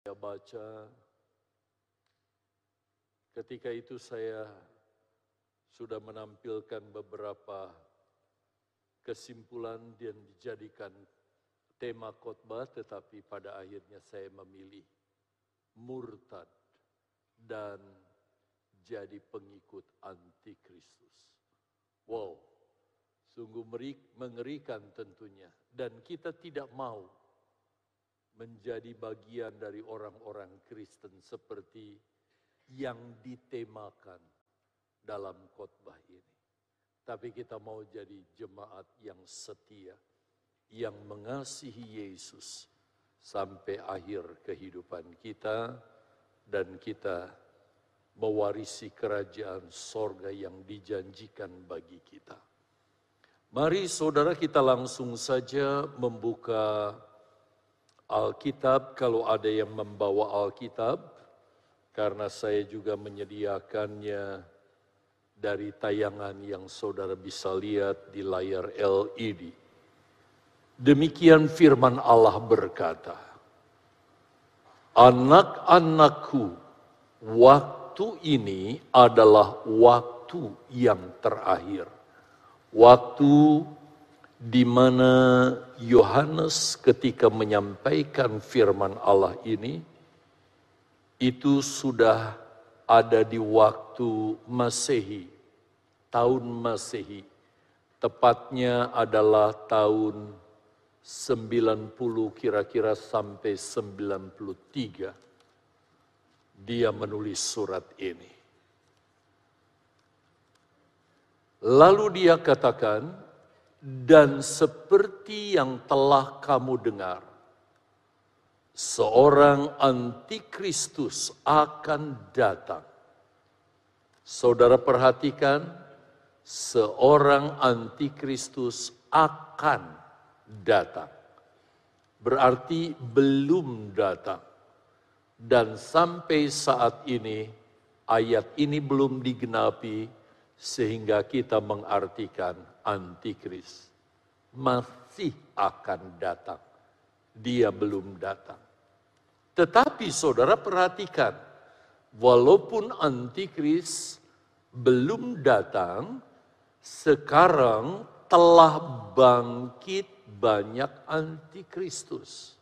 saya baca, ketika itu saya sudah menampilkan beberapa kesimpulan dan dijadikan tema khotbah, tetapi pada akhirnya saya memilih murtad dan jadi pengikut antikristus. Wow, sungguh mengerikan tentunya. Dan kita tidak mau menjadi bagian dari orang-orang Kristen seperti yang ditemakan dalam khotbah ini. Tapi kita mau jadi jemaat yang setia, yang mengasihi Yesus sampai akhir kehidupan kita dan kita mewarisi kerajaan sorga yang dijanjikan bagi kita. Mari saudara kita langsung saja membuka Alkitab kalau ada yang membawa Alkitab karena saya juga menyediakannya dari tayangan yang saudara bisa lihat di layar LED. Demikian firman Allah berkata, Anak-anakku, waktu ini adalah waktu yang terakhir waktu di mana Yohanes ketika menyampaikan firman Allah ini itu sudah ada di waktu Masehi, tahun Masehi. Tepatnya adalah tahun 90 kira-kira sampai 93. Dia menulis surat ini. Lalu dia katakan, dan seperti yang telah kamu dengar, seorang antikristus akan datang. Saudara perhatikan, seorang antikristus akan datang. Berarti belum datang. Dan sampai saat ini, ayat ini belum digenapi, sehingga kita mengartikan antikris masih akan datang. Dia belum datang. Tetapi saudara perhatikan, walaupun antikris belum datang, sekarang telah bangkit banyak antikristus.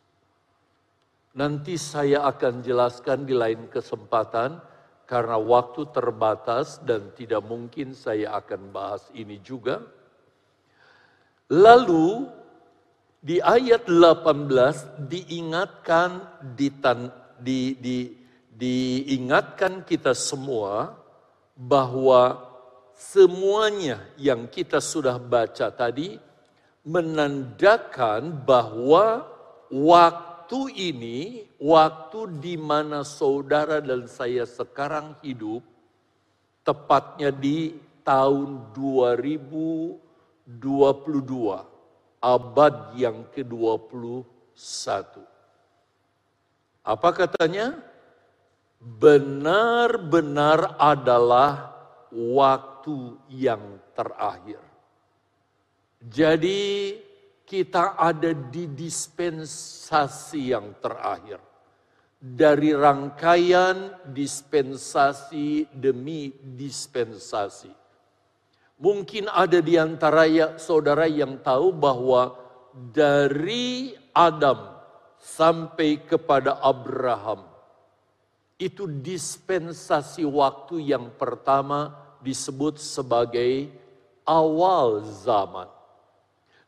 Nanti saya akan jelaskan di lain kesempatan karena waktu terbatas dan tidak mungkin saya akan bahas ini juga. Lalu di ayat 18 diingatkan ditan, di, di, diingatkan kita semua bahwa semuanya yang kita sudah baca tadi menandakan bahwa waktu ini, waktu di mana saudara dan saya sekarang hidup, tepatnya di tahun 2022, abad yang ke-21. Apa katanya? Benar-benar adalah waktu yang terakhir. Jadi kita ada di dispensasi yang terakhir. Dari rangkaian dispensasi demi dispensasi. Mungkin ada di antara ya, saudara yang tahu bahwa dari Adam sampai kepada Abraham itu dispensasi waktu yang pertama disebut sebagai awal zaman.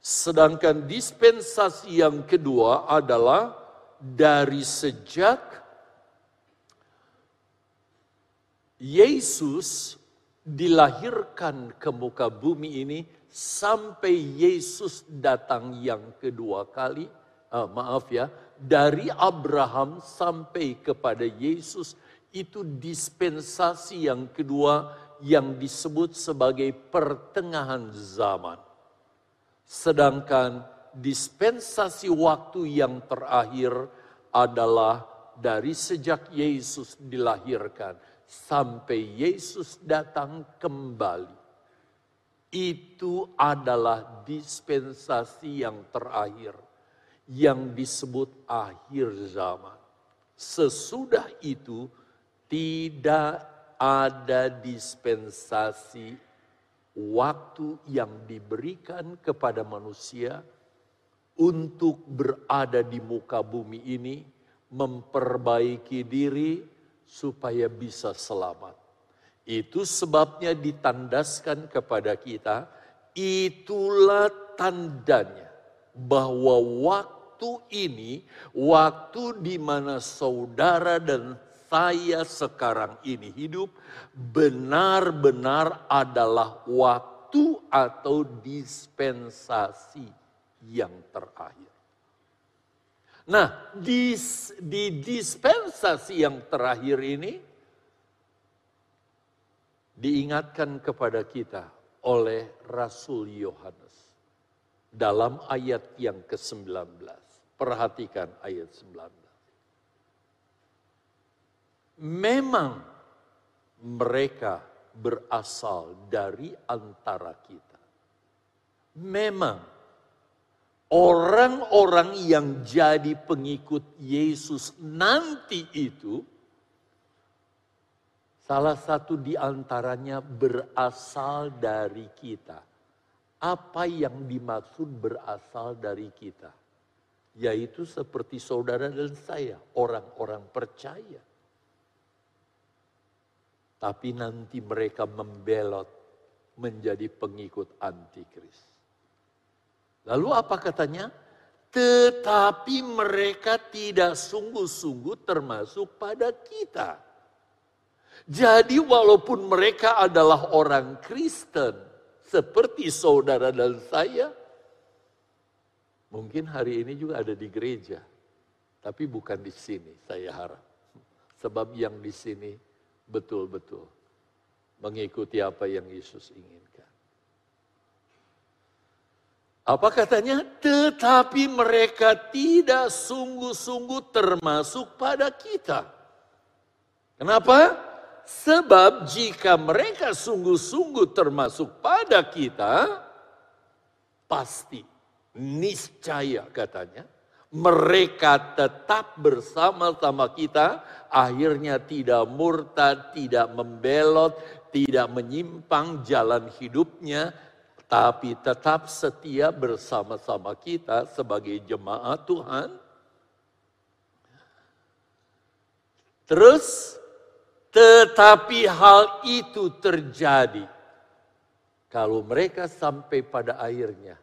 Sedangkan dispensasi yang kedua adalah dari sejak Yesus dilahirkan ke muka bumi ini sampai Yesus datang yang kedua kali, uh, maaf ya, dari Abraham sampai kepada Yesus itu dispensasi yang kedua yang disebut sebagai pertengahan zaman. Sedangkan dispensasi waktu yang terakhir adalah dari sejak Yesus dilahirkan sampai Yesus datang kembali. Itu adalah dispensasi yang terakhir yang disebut akhir zaman. Sesudah itu tidak ada dispensasi waktu yang diberikan kepada manusia untuk berada di muka bumi ini, memperbaiki diri supaya bisa selamat. Itu sebabnya ditandaskan kepada kita, itulah tandanya bahwa waktu ini, waktu di mana saudara dan saya sekarang ini hidup, benar-benar adalah waktu atau dispensasi yang terakhir. Nah, di, di dispensasi yang terakhir ini, diingatkan kepada kita oleh Rasul Yohanes dalam ayat yang ke-19. Perhatikan ayat 19. Memang mereka berasal dari antara kita. Memang orang-orang yang jadi pengikut Yesus nanti itu salah satu di antaranya berasal dari kita. Apa yang dimaksud berasal dari kita? yaitu seperti saudara dan saya, orang-orang percaya. Tapi nanti mereka membelot menjadi pengikut antikris. Lalu apa katanya? Tetapi mereka tidak sungguh-sungguh termasuk pada kita. Jadi walaupun mereka adalah orang Kristen, seperti saudara dan saya, Mungkin hari ini juga ada di gereja, tapi bukan di sini saya harap. Sebab yang di sini betul-betul mengikuti apa yang Yesus inginkan. Apa katanya? Tetapi mereka tidak sungguh-sungguh termasuk pada kita. Kenapa? Sebab jika mereka sungguh-sungguh termasuk pada kita, pasti niscaya katanya mereka tetap bersama-sama kita, akhirnya tidak murtad, tidak membelot, tidak menyimpang jalan hidupnya, tapi tetap setia bersama-sama kita sebagai jemaat Tuhan. Terus, tetapi hal itu terjadi kalau mereka sampai pada akhirnya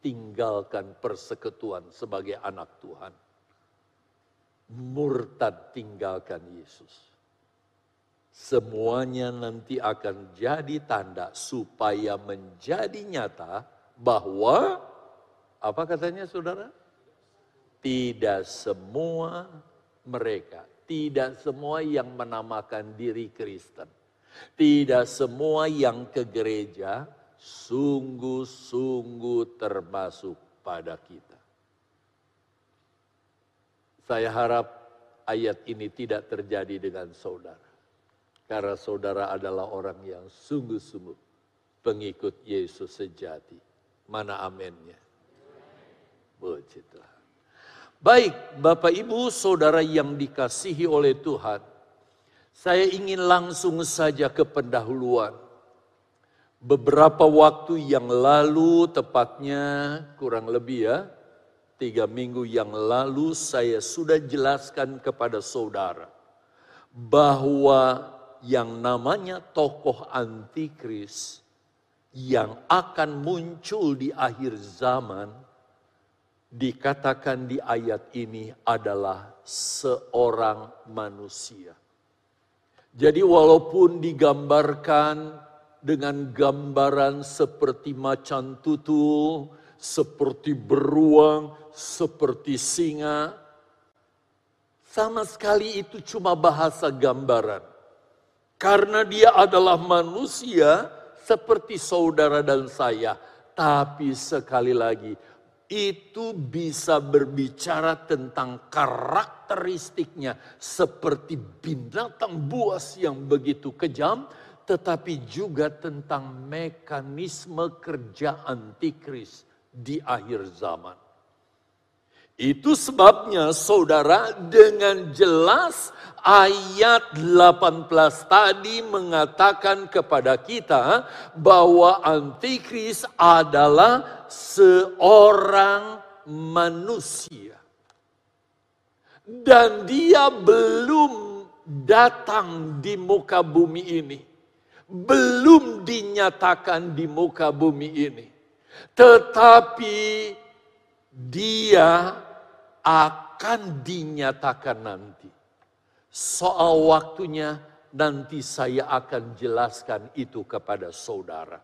tinggalkan persekutuan sebagai anak Tuhan. Murtad tinggalkan Yesus. Semuanya nanti akan jadi tanda supaya menjadi nyata bahwa apa katanya saudara? Tidak semua mereka, tidak semua yang menamakan diri Kristen, tidak semua yang ke gereja, sungguh-sungguh termasuk pada kita. Saya harap ayat ini tidak terjadi dengan saudara. Karena saudara adalah orang yang sungguh-sungguh pengikut Yesus sejati. Mana amennya? Puji. Baik, Bapak Ibu, saudara yang dikasihi oleh Tuhan. Saya ingin langsung saja ke pendahuluan Beberapa waktu yang lalu, tepatnya kurang lebih ya, tiga minggu yang lalu saya sudah jelaskan kepada saudara bahwa yang namanya tokoh antikris yang akan muncul di akhir zaman dikatakan di ayat ini adalah seorang manusia. Jadi walaupun digambarkan dengan gambaran seperti macan tutul, seperti beruang, seperti singa. Sama sekali itu cuma bahasa gambaran. Karena dia adalah manusia seperti saudara dan saya. Tapi sekali lagi, itu bisa berbicara tentang karakteristiknya seperti binatang buas yang begitu kejam tetapi juga tentang mekanisme kerja antikris di akhir zaman. Itu sebabnya saudara dengan jelas ayat 18 tadi mengatakan kepada kita bahwa antikris adalah seorang manusia. Dan dia belum datang di muka bumi ini. Belum dinyatakan di muka bumi ini. Tetapi dia akan dinyatakan nanti. Soal waktunya nanti saya akan jelaskan itu kepada saudara.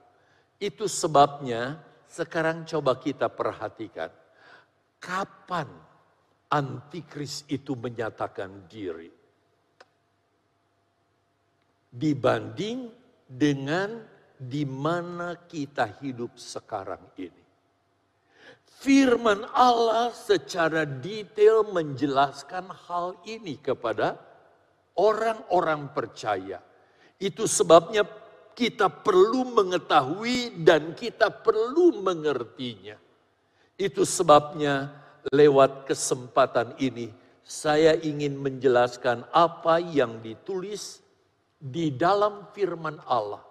Itu sebabnya sekarang coba kita perhatikan. Kapan antikris itu menyatakan diri? Dibanding dengan di mana kita hidup sekarang ini. Firman Allah secara detail menjelaskan hal ini kepada orang-orang percaya. Itu sebabnya kita perlu mengetahui dan kita perlu mengertinya. Itu sebabnya lewat kesempatan ini saya ingin menjelaskan apa yang ditulis di dalam firman Allah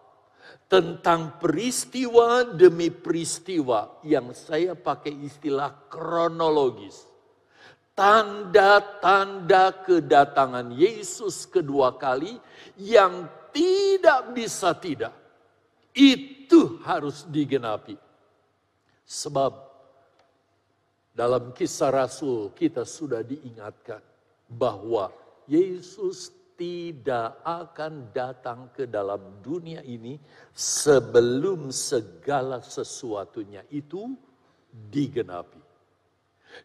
tentang peristiwa demi peristiwa yang saya pakai istilah kronologis. Tanda-tanda kedatangan Yesus kedua kali yang tidak bisa tidak. Itu harus digenapi. Sebab dalam kisah Rasul kita sudah diingatkan bahwa Yesus tidak akan datang ke dalam dunia ini sebelum segala sesuatunya itu digenapi.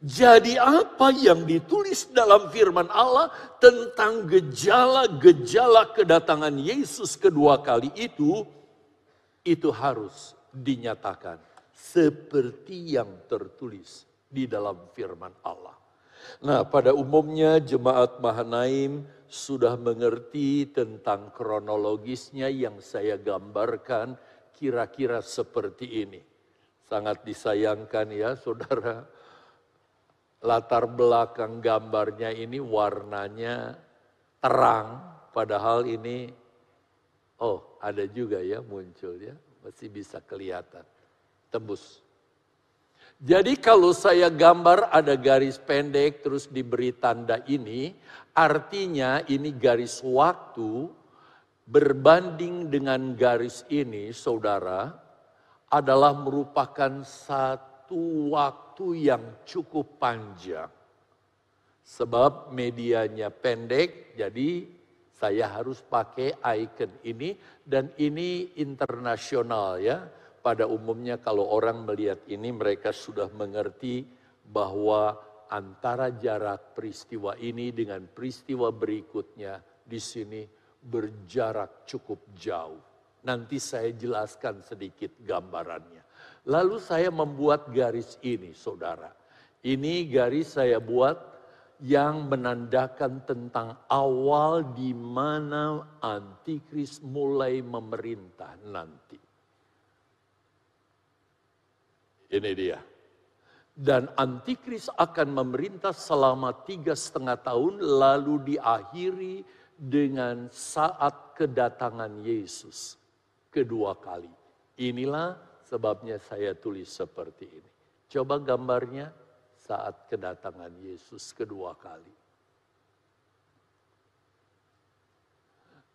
Jadi apa yang ditulis dalam firman Allah tentang gejala-gejala kedatangan Yesus kedua kali itu, itu harus dinyatakan seperti yang tertulis di dalam firman Allah. Nah pada umumnya jemaat Mahanaim sudah mengerti tentang kronologisnya yang saya gambarkan kira-kira seperti ini. Sangat disayangkan ya saudara, latar belakang gambarnya ini warnanya terang, padahal ini, oh ada juga ya muncul ya, masih bisa kelihatan, tembus. Jadi kalau saya gambar ada garis pendek terus diberi tanda ini, artinya ini garis waktu berbanding dengan garis ini saudara adalah merupakan satu waktu yang cukup panjang. Sebab medianya pendek jadi saya harus pakai icon ini dan ini internasional ya pada umumnya kalau orang melihat ini mereka sudah mengerti bahwa antara jarak peristiwa ini dengan peristiwa berikutnya di sini berjarak cukup jauh. Nanti saya jelaskan sedikit gambarannya. Lalu saya membuat garis ini, saudara. Ini garis saya buat yang menandakan tentang awal di mana antikris mulai memerintah nanti. Ini dia. Dan antikris akan memerintah selama tiga setengah tahun lalu diakhiri dengan saat kedatangan Yesus kedua kali. Inilah sebabnya saya tulis seperti ini. Coba gambarnya saat kedatangan Yesus kedua kali.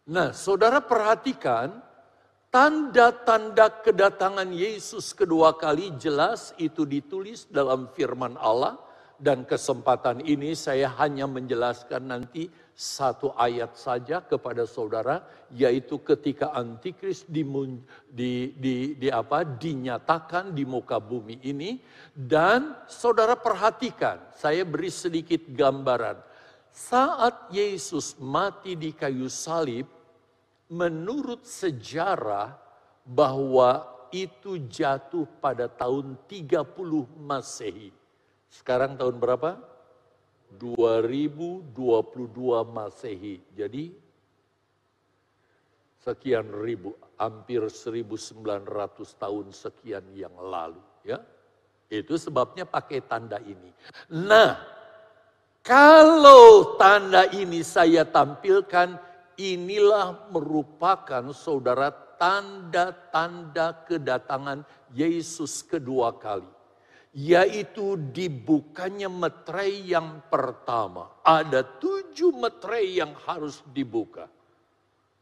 Nah, saudara perhatikan Tanda-tanda kedatangan Yesus kedua kali jelas itu ditulis dalam firman Allah. Dan kesempatan ini saya hanya menjelaskan nanti satu ayat saja kepada saudara yaitu ketika antikris di, di, di, di apa dinyatakan di muka bumi ini. Dan saudara perhatikan saya beri sedikit gambaran. Saat Yesus mati di kayu salib menurut sejarah bahwa itu jatuh pada tahun 30 Masehi. Sekarang tahun berapa? 2022 Masehi. Jadi sekian ribu, hampir 1900 tahun sekian yang lalu, ya. Itu sebabnya pakai tanda ini. Nah, kalau tanda ini saya tampilkan, inilah merupakan saudara tanda-tanda kedatangan Yesus kedua kali. Yaitu dibukanya meterai yang pertama. Ada tujuh meterai yang harus dibuka.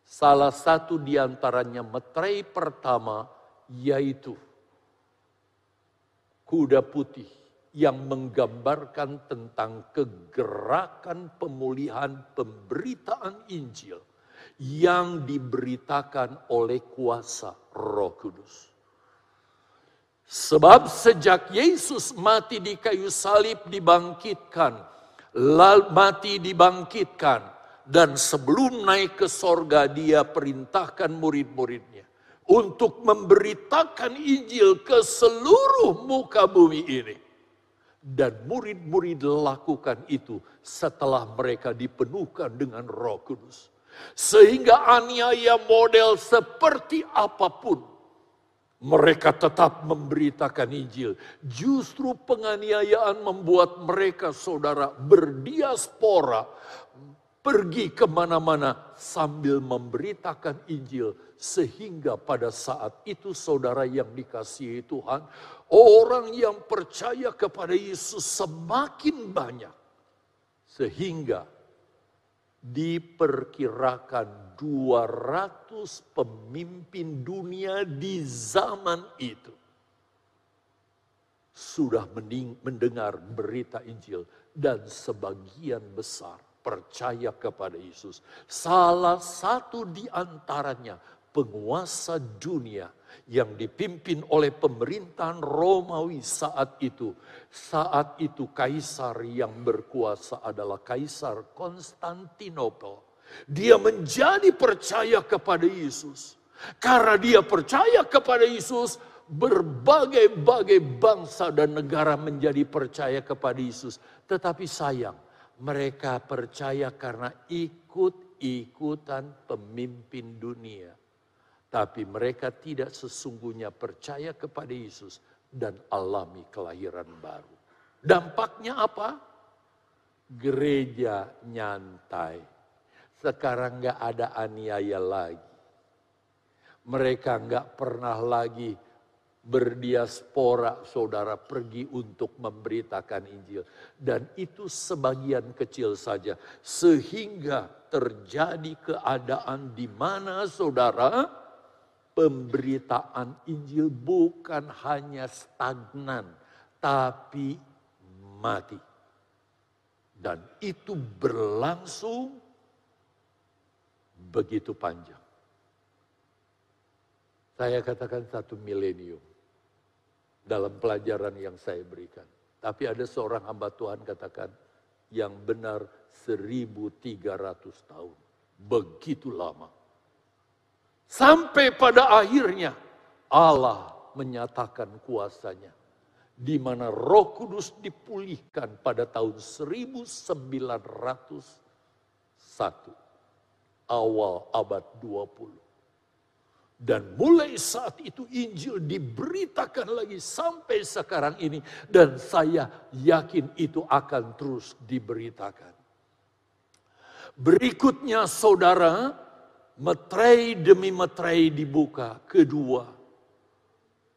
Salah satu di antaranya meterai pertama yaitu kuda putih yang menggambarkan tentang kegerakan pemulihan pemberitaan Injil yang diberitakan oleh kuasa Roh Kudus. Sebab sejak Yesus mati di kayu salib dibangkitkan, mati dibangkitkan, dan sebelum naik ke sorga dia perintahkan murid-muridnya untuk memberitakan Injil ke seluruh muka bumi ini. Dan murid-murid lakukan itu setelah mereka dipenuhkan dengan roh kudus. Sehingga aniaya model seperti apa pun, mereka tetap memberitakan Injil. Justru penganiayaan membuat mereka saudara berdiaspora, pergi ke mana-mana sambil memberitakan Injil sehingga pada saat itu saudara yang dikasihi Tuhan, orang yang percaya kepada Yesus semakin banyak. Sehingga diperkirakan 200 pemimpin dunia di zaman itu sudah mendengar berita Injil dan sebagian besar percaya kepada Yesus. Salah satu di antaranya penguasa dunia yang dipimpin oleh pemerintahan Romawi saat itu. Saat itu kaisar yang berkuasa adalah Kaisar Konstantinopel. Dia menjadi percaya kepada Yesus. Karena dia percaya kepada Yesus, berbagai-bagai bangsa dan negara menjadi percaya kepada Yesus. Tetapi sayang, mereka percaya karena ikut-ikutan pemimpin dunia tapi mereka tidak sesungguhnya percaya kepada Yesus dan alami kelahiran baru. Dampaknya apa? Gereja nyantai. Sekarang nggak ada aniaya lagi. Mereka nggak pernah lagi berdiaspora saudara pergi untuk memberitakan Injil. Dan itu sebagian kecil saja. Sehingga terjadi keadaan di mana saudara pemberitaan Injil bukan hanya stagnan, tapi mati. Dan itu berlangsung begitu panjang. Saya katakan satu milenium dalam pelajaran yang saya berikan. Tapi ada seorang hamba Tuhan katakan yang benar 1300 tahun. Begitu lama. Sampai pada akhirnya Allah menyatakan kuasanya. Di mana roh kudus dipulihkan pada tahun 1901. Awal abad 20. Dan mulai saat itu Injil diberitakan lagi sampai sekarang ini. Dan saya yakin itu akan terus diberitakan. Berikutnya saudara, Meterai demi meterai dibuka. Kedua,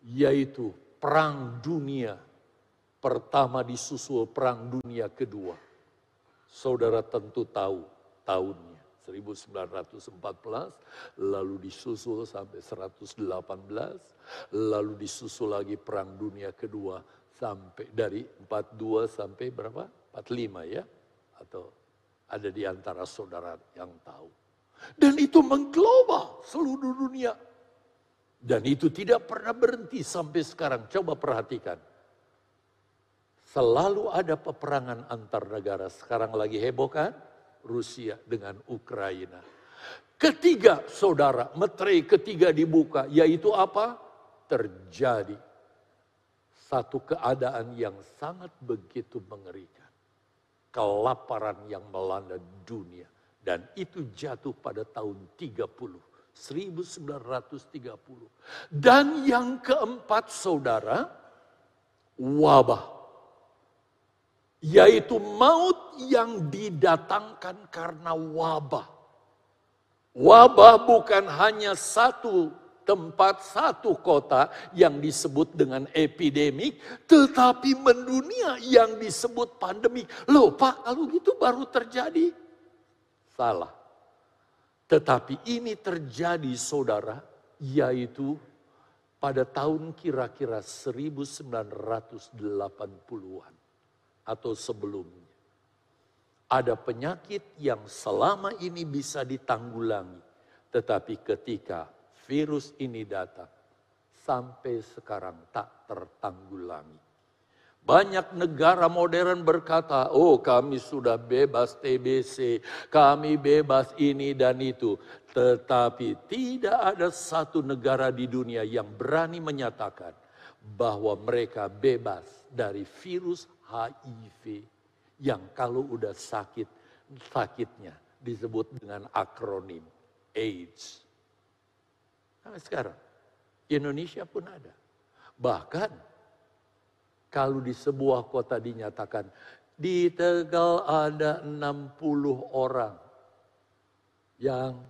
yaitu perang dunia. Pertama disusul perang dunia kedua. Saudara tentu tahu tahunnya. 1914, lalu disusul sampai 118, lalu disusul lagi perang dunia kedua sampai dari 42 sampai berapa? 45 ya? Atau ada di antara saudara yang tahu. Dan itu mengglobal seluruh dunia. Dan itu tidak pernah berhenti sampai sekarang. Coba perhatikan. Selalu ada peperangan antar negara. Sekarang lagi heboh kan? Rusia dengan Ukraina. Ketiga saudara, metre ketiga dibuka. Yaitu apa? Terjadi satu keadaan yang sangat begitu mengerikan. Kelaparan yang melanda dunia dan itu jatuh pada tahun 30. 1930. Dan yang keempat saudara, wabah, yaitu maut yang didatangkan karena wabah. Wabah bukan hanya satu tempat, satu kota yang disebut dengan epidemik, tetapi mendunia yang disebut pandemik. Loh Pak, kalau gitu baru terjadi. Salah. Tetapi ini terjadi saudara, yaitu pada tahun kira-kira 1980-an atau sebelumnya. Ada penyakit yang selama ini bisa ditanggulangi, tetapi ketika virus ini datang, sampai sekarang tak tertanggulangi. Banyak negara modern berkata, oh kami sudah bebas TBC, kami bebas ini dan itu. Tetapi tidak ada satu negara di dunia yang berani menyatakan bahwa mereka bebas dari virus HIV yang kalau udah sakit, sakitnya disebut dengan akronim AIDS. Sampai sekarang. Indonesia pun ada. Bahkan kalau di sebuah kota dinyatakan di Tegal ada 60 orang yang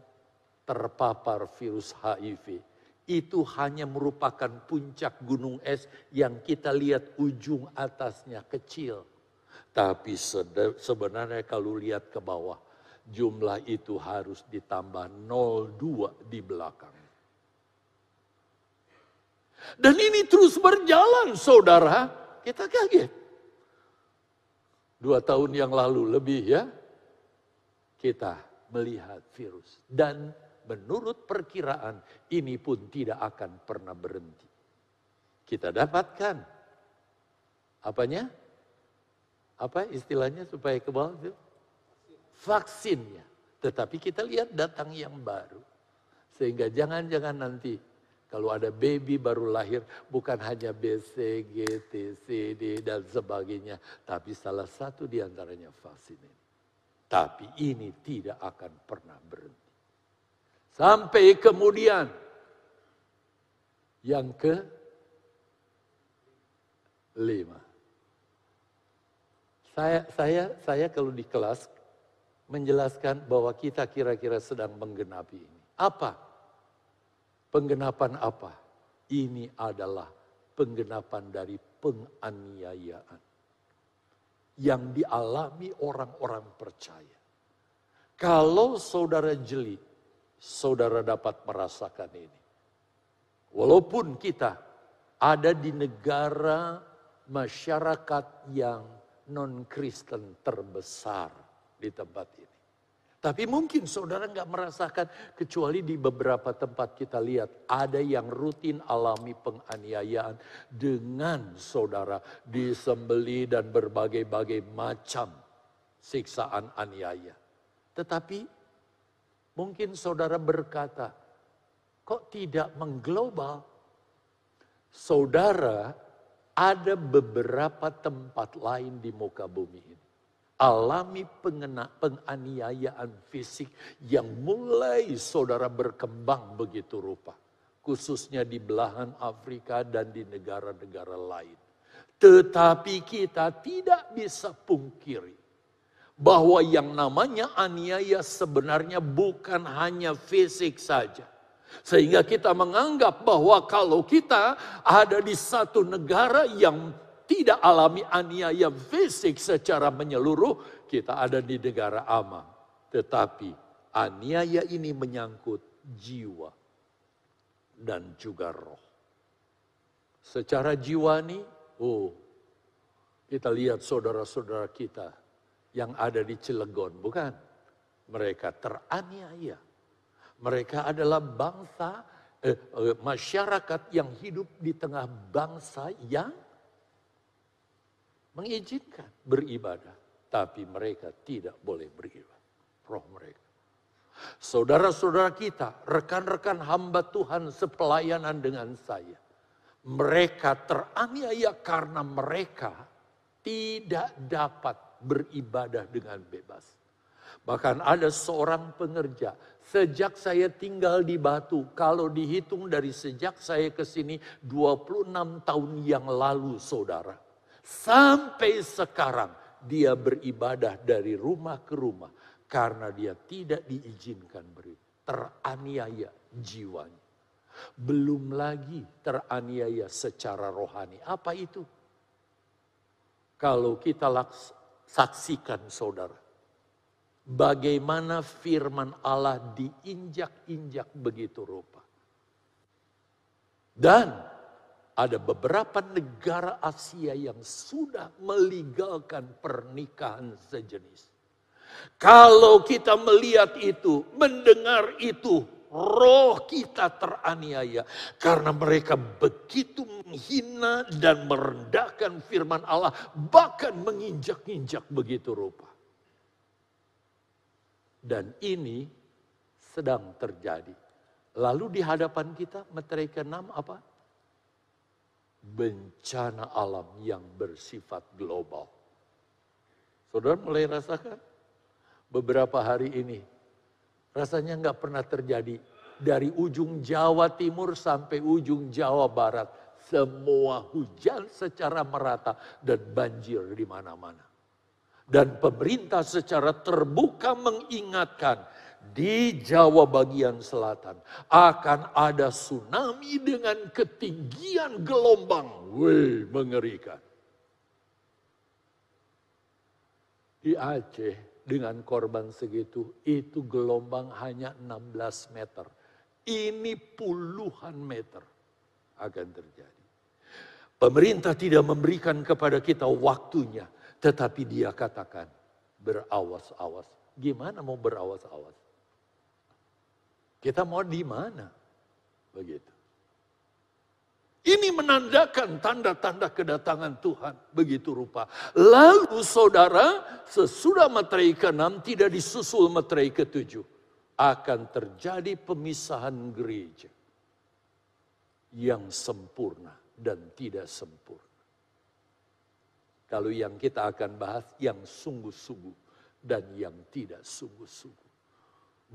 terpapar virus HIV. Itu hanya merupakan puncak gunung es yang kita lihat ujung atasnya kecil. Tapi sebenarnya kalau lihat ke bawah, jumlah itu harus ditambah 02 di belakang. Dan ini terus berjalan saudara. Kita kaget. Dua tahun yang lalu lebih ya. Kita melihat virus. Dan menurut perkiraan ini pun tidak akan pernah berhenti. Kita dapatkan. Apanya? Apa istilahnya supaya ke bawah itu? Vaksinnya. Tetapi kita lihat datang yang baru. Sehingga jangan-jangan nanti kalau ada baby baru lahir, bukan hanya B, C, G, T, C, D, dan sebagainya. Tapi salah satu di antaranya vaksin ini. Tapi ini tidak akan pernah berhenti. Sampai kemudian, yang ke lima. Saya, saya, saya kalau di kelas menjelaskan bahwa kita kira-kira sedang menggenapi ini. Apa? Penggenapan apa? Ini adalah penggenapan dari penganiayaan yang dialami orang-orang percaya. Kalau saudara jeli, saudara dapat merasakan ini. Walaupun kita ada di negara masyarakat yang non-Kristen terbesar di tempat ini. Tapi mungkin saudara nggak merasakan kecuali di beberapa tempat kita lihat ada yang rutin alami penganiayaan dengan saudara disembeli dan berbagai-bagai macam siksaan aniaya. Tetapi mungkin saudara berkata, kok tidak mengglobal? Saudara ada beberapa tempat lain di muka bumi ini alami pengena, penganiayaan fisik yang mulai saudara berkembang begitu rupa. Khususnya di belahan Afrika dan di negara-negara lain. Tetapi kita tidak bisa pungkiri bahwa yang namanya aniaya sebenarnya bukan hanya fisik saja. Sehingga kita menganggap bahwa kalau kita ada di satu negara yang tidak alami aniaya fisik secara menyeluruh, kita ada di negara aman. Tetapi aniaya ini menyangkut jiwa dan juga roh. Secara jiwani, oh, kita lihat saudara-saudara kita yang ada di Cilegon, bukan? Mereka teraniaya. Mereka adalah bangsa, eh, eh, masyarakat yang hidup di tengah bangsa yang mengizinkan beribadah, tapi mereka tidak boleh beribadah. Roh mereka. Saudara-saudara kita, rekan-rekan hamba Tuhan sepelayanan dengan saya. Mereka teraniaya karena mereka tidak dapat beribadah dengan bebas. Bahkan ada seorang pengerja, sejak saya tinggal di Batu, kalau dihitung dari sejak saya ke sini 26 tahun yang lalu saudara. Sampai sekarang dia beribadah dari rumah ke rumah karena dia tidak diizinkan beri teraniaya jiwanya. Belum lagi teraniaya secara rohani. Apa itu? Kalau kita laks, saksikan saudara. Bagaimana firman Allah diinjak-injak begitu rupa. Dan ada beberapa negara Asia yang sudah melegalkan pernikahan sejenis. Kalau kita melihat itu, mendengar itu, roh kita teraniaya. Karena mereka begitu menghina dan merendahkan firman Allah. Bahkan menginjak-injak begitu rupa. Dan ini sedang terjadi. Lalu di hadapan kita meterai ke-6 apa? Bencana alam yang bersifat global. Saudara mulai rasakan? Beberapa hari ini Rasanya nggak pernah terjadi. Dari ujung Jawa Timur sampai ujung Jawa Barat. Semua hujan secara merata dan banjir di mana-mana. Dan pemerintah secara terbuka mengingatkan di Jawa bagian selatan akan ada tsunami dengan ketinggian gelombang. Wih, mengerikan. Di Aceh dengan korban segitu, itu gelombang hanya 16 meter. Ini puluhan meter akan terjadi. Pemerintah tidak memberikan kepada kita waktunya, tetapi dia katakan berawas-awas. Gimana mau berawas-awas? Kita mau di mana? Begitu. Ini menandakan tanda-tanda kedatangan Tuhan. Begitu rupa. Lalu saudara, sesudah materai ke-6 tidak disusul materai ke-7. Akan terjadi pemisahan gereja. Yang sempurna dan tidak sempurna. Kalau yang kita akan bahas yang sungguh-sungguh dan yang tidak sungguh-sungguh.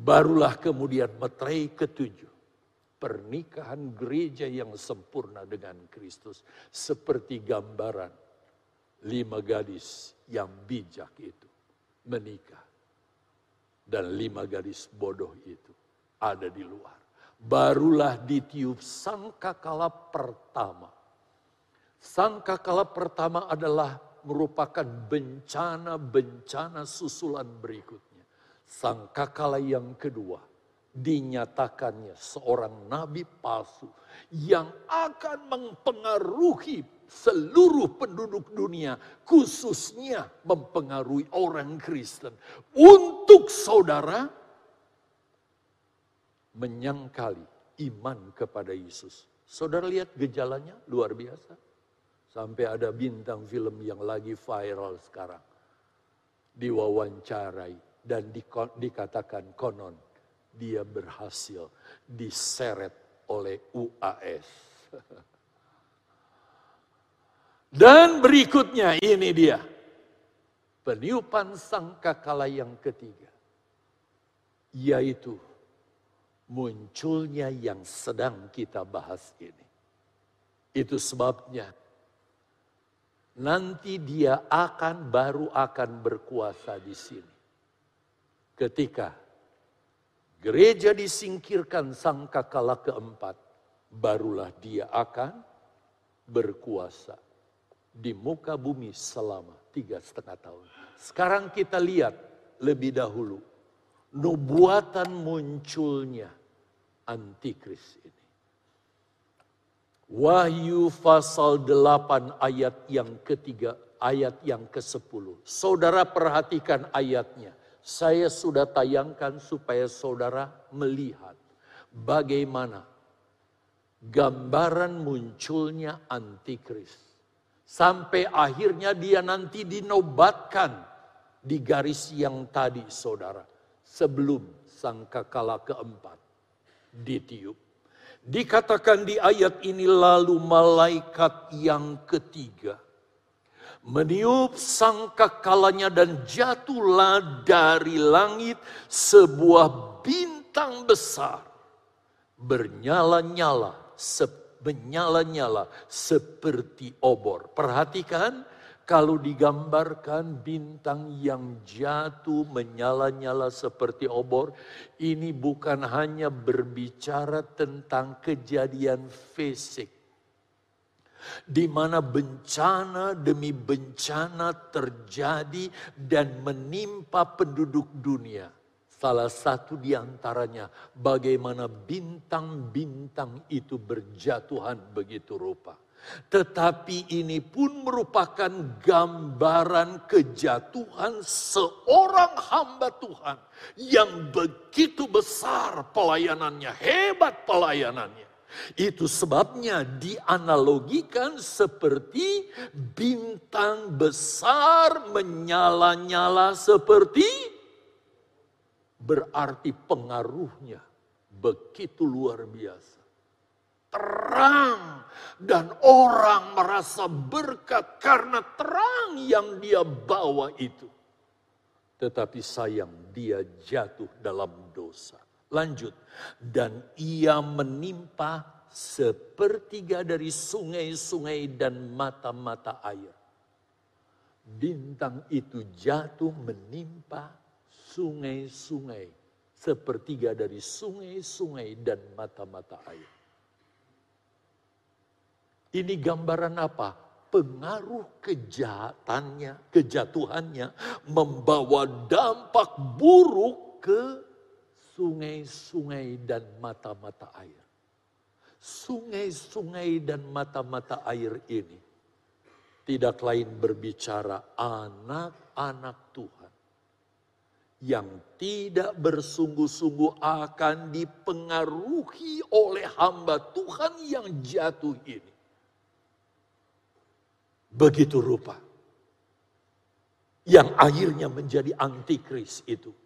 Barulah kemudian materai ke-7 pernikahan gereja yang sempurna dengan Kristus. Seperti gambaran lima gadis yang bijak itu menikah. Dan lima gadis bodoh itu ada di luar. Barulah ditiup sangkakala pertama. Sangkakala pertama adalah merupakan bencana-bencana susulan berikutnya. Sangkakala yang kedua dinyatakannya seorang nabi palsu yang akan mempengaruhi seluruh penduduk dunia, khususnya mempengaruhi orang Kristen, untuk saudara menyangkali iman kepada Yesus. Saudara lihat gejalanya luar biasa. Sampai ada bintang film yang lagi viral sekarang. Diwawancarai dan dikatakan konon dia berhasil diseret oleh UAS. Dan berikutnya ini dia. Peniupan sangkakala yang ketiga. Yaitu munculnya yang sedang kita bahas ini. Itu sebabnya nanti dia akan baru akan berkuasa di sini. Ketika gereja disingkirkan sangkakala keempat, barulah dia akan berkuasa di muka bumi selama tiga setengah tahun. Sekarang kita lihat lebih dahulu nubuatan munculnya antikris ini. Wahyu pasal 8 ayat yang ketiga, ayat yang ke-10. Saudara perhatikan ayatnya saya sudah tayangkan supaya saudara melihat bagaimana gambaran munculnya antikris. Sampai akhirnya dia nanti dinobatkan di garis yang tadi saudara. Sebelum sangkakala keempat ditiup. Dikatakan di ayat ini lalu malaikat yang ketiga Meniup sangkakalanya dan jatuhlah dari langit sebuah bintang besar. Bernyala-nyala, menyala-nyala seperti obor. Perhatikan, kalau digambarkan bintang yang jatuh menyala-nyala seperti obor, ini bukan hanya berbicara tentang kejadian fisik. Di mana bencana demi bencana terjadi dan menimpa penduduk dunia. Salah satu di antaranya bagaimana bintang-bintang itu berjatuhan begitu rupa. Tetapi ini pun merupakan gambaran kejatuhan seorang hamba Tuhan yang begitu besar pelayanannya, hebat pelayanannya. Itu sebabnya dianalogikan seperti bintang besar menyala-nyala seperti berarti pengaruhnya begitu luar biasa terang dan orang merasa berkat karena terang yang dia bawa itu. Tetapi sayang dia jatuh dalam dosa. Lanjut. Dan ia menimpa sepertiga dari sungai-sungai dan mata-mata air. Bintang itu jatuh menimpa sungai-sungai. Sepertiga dari sungai-sungai dan mata-mata air. Ini gambaran apa? Pengaruh kejahatannya, kejatuhannya membawa dampak buruk ke sungai-sungai dan mata-mata air. Sungai-sungai dan mata-mata air ini tidak lain berbicara anak-anak Tuhan yang tidak bersungguh-sungguh akan dipengaruhi oleh hamba Tuhan yang jatuh ini. Begitu rupa. Yang akhirnya menjadi antikris itu.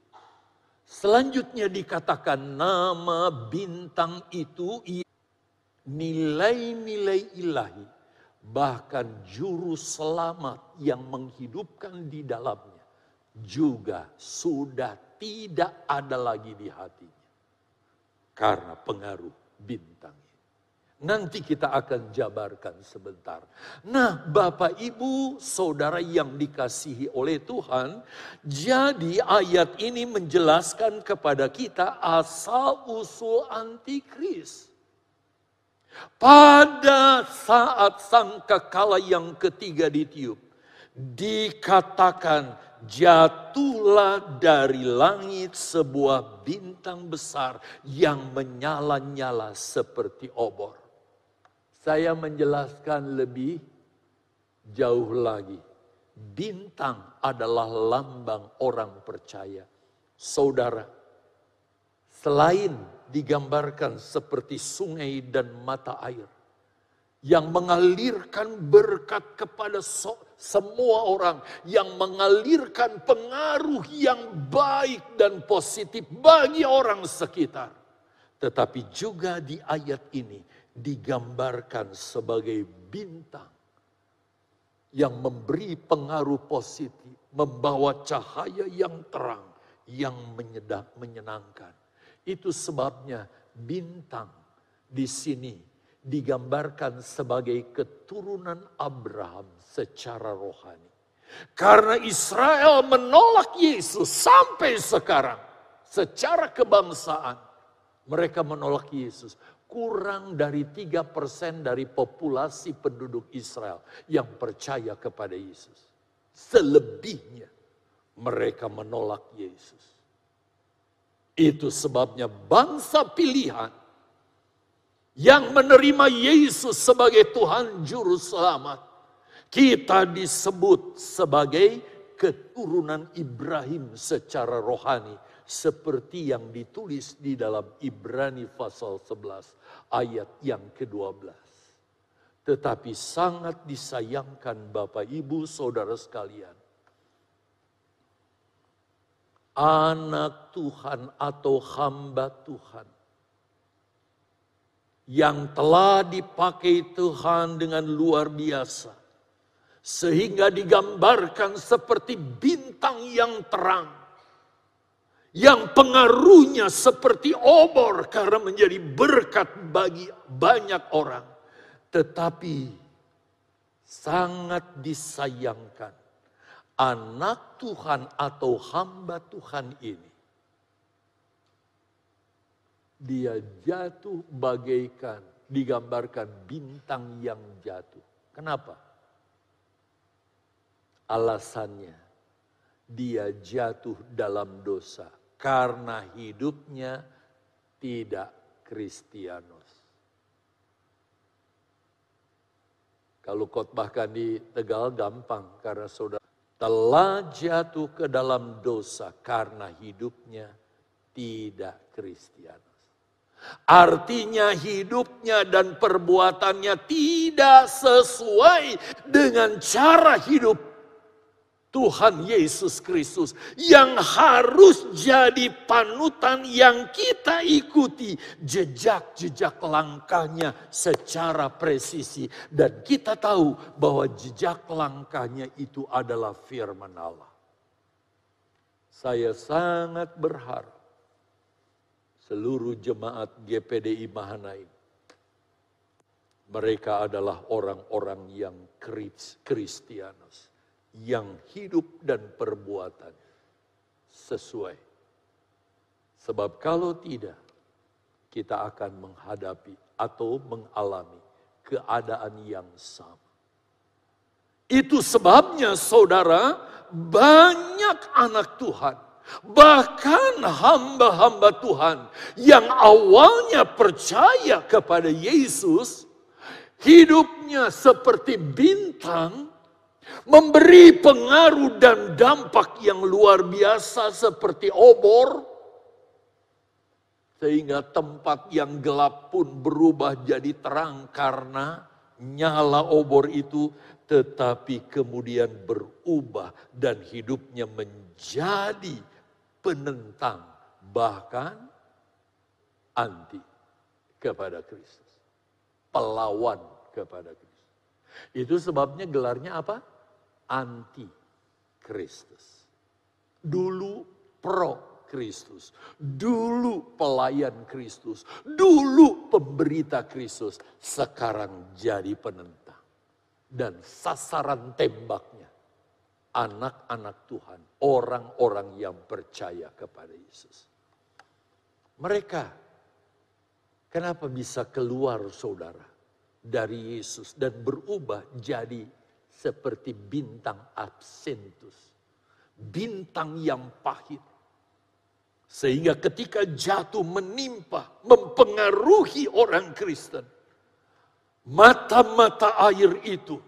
Selanjutnya dikatakan nama bintang itu nilai-nilai ilahi. Bahkan juru selamat yang menghidupkan di dalamnya. Juga sudah tidak ada lagi di hatinya. Karena pengaruh bintang Nanti kita akan jabarkan sebentar. Nah, Bapak Ibu, saudara yang dikasihi oleh Tuhan, jadi ayat ini menjelaskan kepada kita asal-usul antikris. Pada saat sangkakala yang ketiga ditiup, dikatakan jatuhlah dari langit sebuah bintang besar yang menyala-nyala seperti obor. Saya menjelaskan lebih jauh lagi. Bintang adalah lambang orang percaya. Saudara, selain digambarkan seperti sungai dan mata air yang mengalirkan berkat kepada so semua orang, yang mengalirkan pengaruh yang baik dan positif bagi orang sekitar, tetapi juga di ayat ini digambarkan sebagai bintang yang memberi pengaruh positif, membawa cahaya yang terang, yang menyedak, menyenangkan. Itu sebabnya bintang di sini digambarkan sebagai keturunan Abraham secara rohani. Karena Israel menolak Yesus sampai sekarang secara kebangsaan mereka menolak Yesus kurang dari tiga persen dari populasi penduduk Israel yang percaya kepada Yesus. Selebihnya mereka menolak Yesus. Itu sebabnya bangsa pilihan yang menerima Yesus sebagai Tuhan Juru Selamat. Kita disebut sebagai keturunan Ibrahim secara rohani seperti yang ditulis di dalam Ibrani pasal 11 ayat yang ke-12. Tetapi sangat disayangkan Bapak Ibu Saudara sekalian. Anak Tuhan atau hamba Tuhan yang telah dipakai Tuhan dengan luar biasa Sehingga digambarkan seperti bintang yang terang. Yang pengaruhnya seperti obor karena menjadi berkat bagi banyak orang. Tetapi sangat disayangkan anak Tuhan atau hamba Tuhan ini dia jatuh bagaikan digambarkan bintang yang jatuh. Kenapa? Alasannya dia jatuh dalam dosa karena hidupnya tidak Kristianos. Kalau khotbahkan di Tegal gampang karena saudara telah jatuh ke dalam dosa karena hidupnya tidak Kristianos. Artinya hidupnya dan perbuatannya tidak sesuai dengan cara hidup Tuhan Yesus Kristus yang harus jadi panutan yang kita ikuti jejak-jejak langkahnya secara presisi dan kita tahu bahwa jejak langkahnya itu adalah firman Allah. Saya sangat berharap seluruh jemaat GPDI Mahanaim. Mereka adalah orang-orang yang Kristianos, yang hidup dan perbuatan sesuai. Sebab kalau tidak, kita akan menghadapi atau mengalami keadaan yang sama. Itu sebabnya saudara, banyak anak Tuhan Bahkan hamba-hamba Tuhan yang awalnya percaya kepada Yesus, hidupnya seperti bintang, memberi pengaruh dan dampak yang luar biasa seperti obor, sehingga tempat yang gelap pun berubah jadi terang karena nyala obor itu tetapi kemudian berubah dan hidupnya menjadi penentang, bahkan anti kepada Kristus. Pelawan kepada Kristus. Itu sebabnya gelarnya apa? Anti Kristus. Dulu pro Kristus. Dulu pelayan Kristus. Dulu pemberita Kristus. Sekarang jadi penentang. Dan sasaran tembaknya anak-anak Tuhan, orang-orang yang percaya kepada Yesus. Mereka, kenapa bisa keluar saudara dari Yesus dan berubah jadi seperti bintang absentus. Bintang yang pahit. Sehingga ketika jatuh menimpa, mempengaruhi orang Kristen. Mata-mata air itu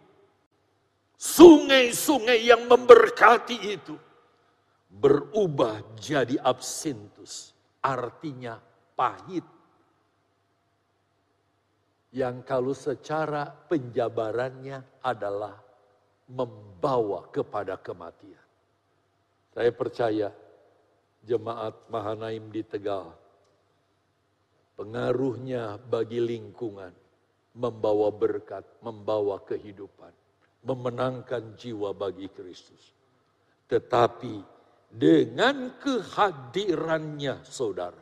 Sungai-sungai yang memberkati itu berubah jadi absentus, artinya pahit. Yang kalau secara penjabarannya adalah membawa kepada kematian. Saya percaya jemaat Mahanaim di Tegal, pengaruhnya bagi lingkungan, membawa berkat, membawa kehidupan memenangkan jiwa bagi Kristus. Tetapi dengan kehadirannya saudara,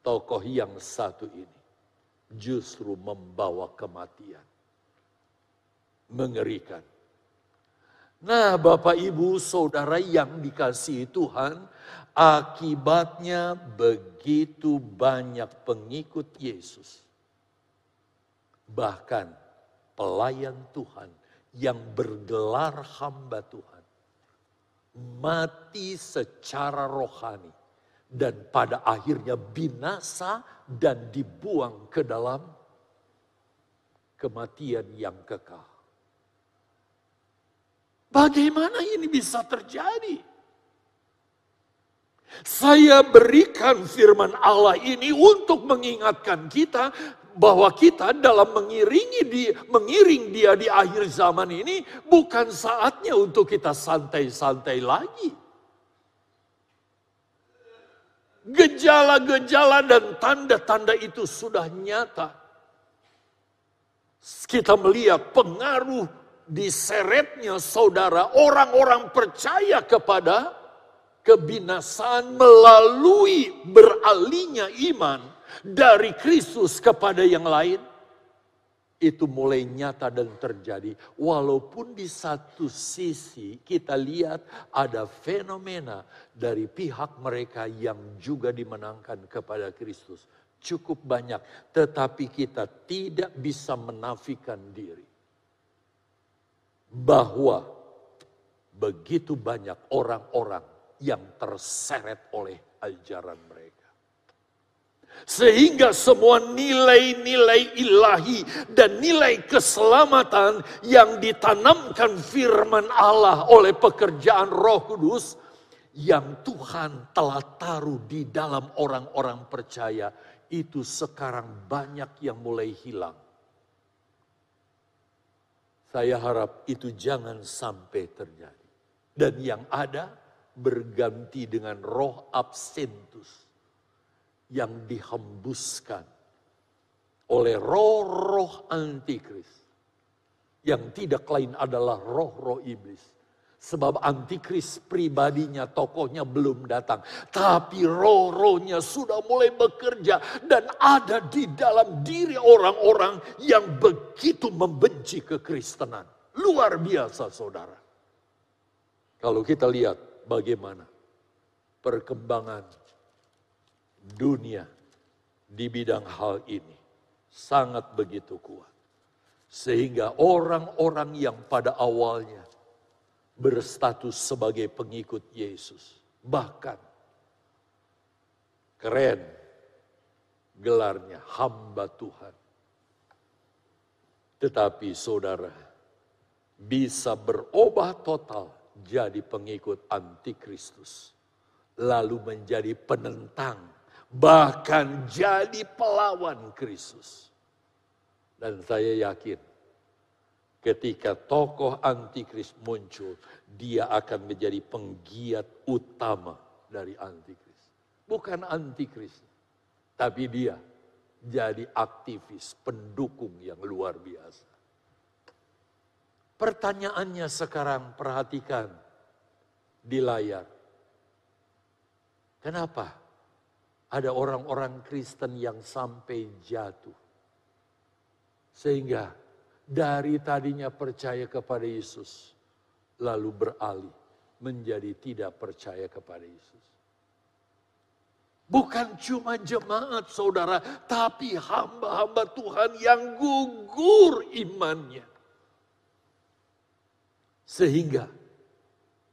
tokoh yang satu ini justru membawa kematian. Mengerikan. Nah Bapak Ibu Saudara yang dikasihi Tuhan, akibatnya begitu banyak pengikut Yesus. Bahkan pelayan Tuhan yang bergelar hamba Tuhan mati secara rohani dan pada akhirnya binasa dan dibuang ke dalam kematian yang kekal. Bagaimana ini bisa terjadi? Saya berikan firman Allah ini untuk mengingatkan kita bahwa kita dalam mengiringi dia, mengiring dia di akhir zaman ini bukan saatnya untuk kita santai-santai lagi. Gejala-gejala dan tanda-tanda itu sudah nyata. Kita melihat pengaruh diseretnya saudara orang-orang percaya kepada kebinasaan melalui beralihnya iman dari Kristus kepada yang lain itu mulai nyata dan terjadi. Walaupun di satu sisi kita lihat ada fenomena dari pihak mereka yang juga dimenangkan kepada Kristus. Cukup banyak, tetapi kita tidak bisa menafikan diri. Bahwa begitu banyak orang-orang yang terseret oleh ajaran mereka. Sehingga semua nilai-nilai ilahi dan nilai keselamatan yang ditanamkan firman Allah oleh pekerjaan roh kudus. Yang Tuhan telah taruh di dalam orang-orang percaya. Itu sekarang banyak yang mulai hilang. Saya harap itu jangan sampai terjadi. Dan yang ada berganti dengan roh absentus yang dihembuskan oleh roh-roh antikris yang tidak lain adalah roh-roh iblis. Sebab antikris pribadinya, tokohnya belum datang. Tapi roh-rohnya sudah mulai bekerja. Dan ada di dalam diri orang-orang yang begitu membenci kekristenan. Luar biasa saudara. Kalau kita lihat bagaimana perkembangan dunia di bidang hal ini sangat begitu kuat. Sehingga orang-orang yang pada awalnya berstatus sebagai pengikut Yesus. Bahkan keren gelarnya hamba Tuhan. Tetapi saudara bisa berubah total jadi pengikut antikristus. Lalu menjadi penentang bahkan jadi pelawan Kristus. Dan saya yakin ketika tokoh antikris muncul, dia akan menjadi penggiat utama dari antikris. Bukan antikris, tapi dia jadi aktivis, pendukung yang luar biasa. Pertanyaannya sekarang perhatikan di layar. Kenapa ada orang-orang Kristen yang sampai jatuh. Sehingga dari tadinya percaya kepada Yesus, lalu beralih menjadi tidak percaya kepada Yesus. Bukan cuma jemaat saudara, tapi hamba-hamba Tuhan yang gugur imannya. Sehingga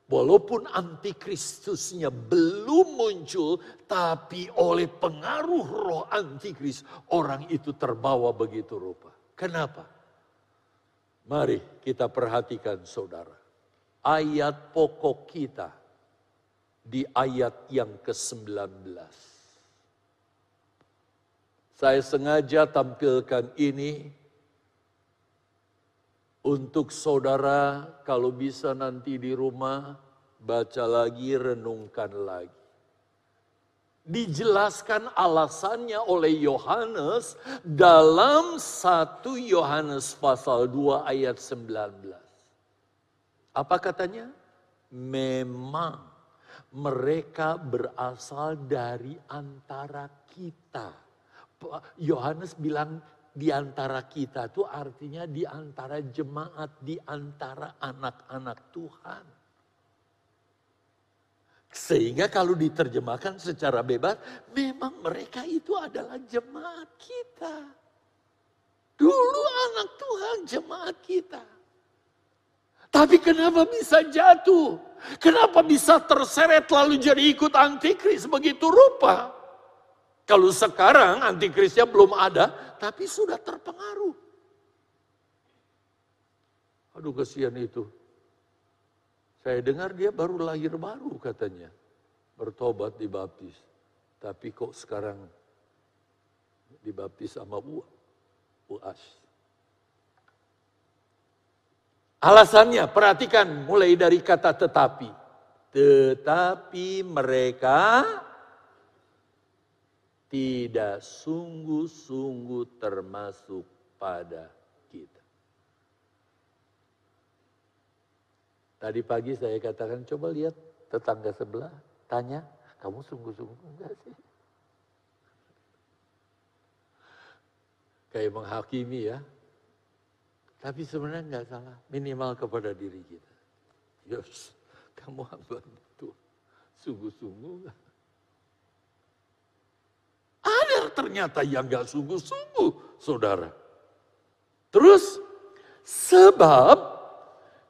Walaupun antikristusnya belum muncul, tapi oleh pengaruh roh antikris, orang itu terbawa begitu rupa. Kenapa? Mari kita perhatikan saudara. Ayat pokok kita di ayat yang ke-19. Saya sengaja tampilkan ini untuk saudara, kalau bisa nanti di rumah, baca lagi, renungkan lagi. Dijelaskan alasannya oleh Yohanes dalam 1 Yohanes pasal 2 ayat 19. Apa katanya? Memang mereka berasal dari antara kita. Yohanes bilang di antara kita itu artinya di antara jemaat, di antara anak-anak Tuhan. Sehingga kalau diterjemahkan secara bebas, memang mereka itu adalah jemaat kita. Dulu anak Tuhan jemaat kita. Tapi kenapa bisa jatuh? Kenapa bisa terseret lalu jadi ikut antikris begitu rupa? Kalau sekarang antikrisnya belum ada, tapi sudah terpengaruh. Aduh kesian itu. Saya dengar dia baru lahir baru katanya. Bertobat dibaptis. Tapi kok sekarang dibaptis sama Bu, Uas. Alasannya, perhatikan mulai dari kata tetapi. Tetapi mereka tidak sungguh-sungguh termasuk pada kita. Tadi pagi saya katakan coba lihat tetangga sebelah, tanya, kamu sungguh-sungguh enggak sih? Kayak menghakimi ya. Tapi sebenarnya enggak salah, minimal kepada diri kita. Yes, kamu hamba itu sungguh-sungguh? Ada ternyata yang enggak sungguh-sungguh, saudara. Terus, sebab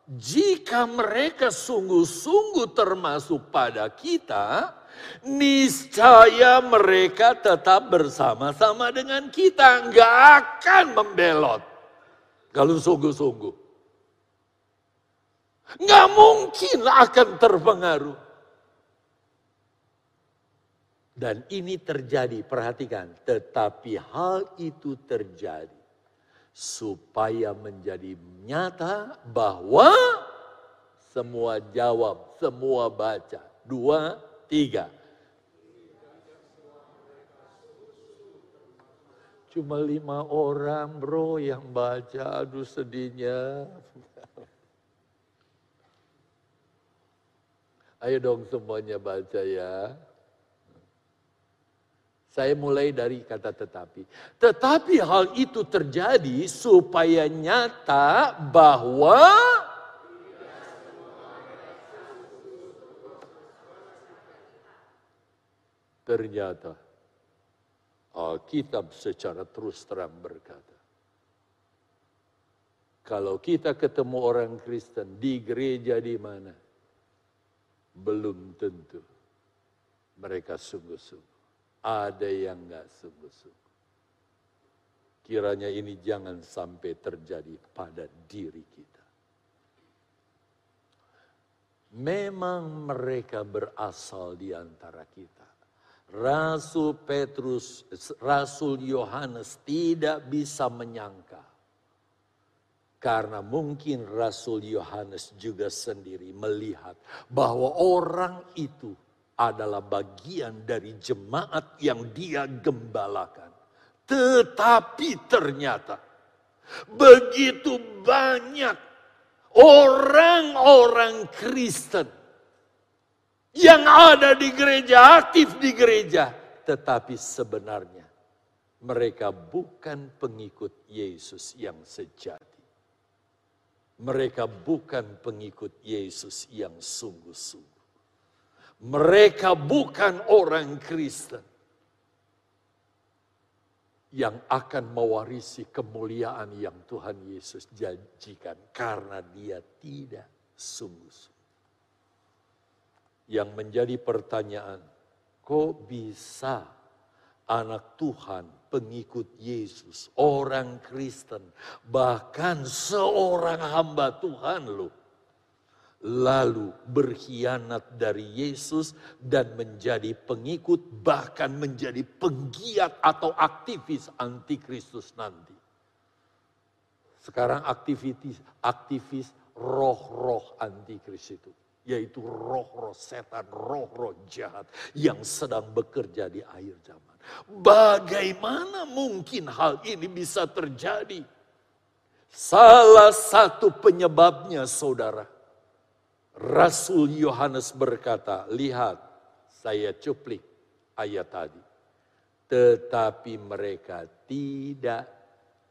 jika mereka sungguh-sungguh termasuk pada kita, niscaya mereka tetap bersama-sama dengan kita. Nggak akan membelot. Kalau sungguh-sungguh. Nggak mungkin akan terpengaruh. Dan ini terjadi, perhatikan. Tetapi hal itu terjadi supaya menjadi nyata bahwa semua jawab, semua baca. Dua, tiga. Cuma lima orang bro yang baca, aduh sedihnya. Ayo dong semuanya baca ya. Saya mulai dari kata tetapi. Tetapi hal itu terjadi supaya nyata bahwa ternyata Alkitab secara terus terang berkata. Kalau kita ketemu orang Kristen di gereja di mana? Belum tentu mereka sungguh-sungguh ada yang nggak sungguh-sungguh. Kiranya ini jangan sampai terjadi pada diri kita. Memang mereka berasal di antara kita. Rasul Petrus, Rasul Yohanes tidak bisa menyangka. Karena mungkin Rasul Yohanes juga sendiri melihat bahwa orang itu adalah bagian dari jemaat yang dia gembalakan. Tetapi ternyata begitu banyak orang-orang Kristen yang ada di gereja, aktif di gereja, tetapi sebenarnya mereka bukan pengikut Yesus yang sejati. Mereka bukan pengikut Yesus yang sungguh-sungguh. Mereka bukan orang Kristen yang akan mewarisi kemuliaan yang Tuhan Yesus janjikan karena dia tidak sungguh-sungguh. Yang menjadi pertanyaan, kok bisa anak Tuhan, pengikut Yesus, orang Kristen, bahkan seorang hamba Tuhan loh, lalu berkhianat dari Yesus dan menjadi pengikut bahkan menjadi penggiat atau aktivis antikristus nanti. Sekarang aktivitis aktivis roh-roh antikris itu yaitu roh-roh setan, roh-roh jahat yang sedang bekerja di akhir zaman. Bagaimana mungkin hal ini bisa terjadi? Salah satu penyebabnya saudara Rasul Yohanes berkata, lihat saya cuplik ayat tadi. Tetapi mereka tidak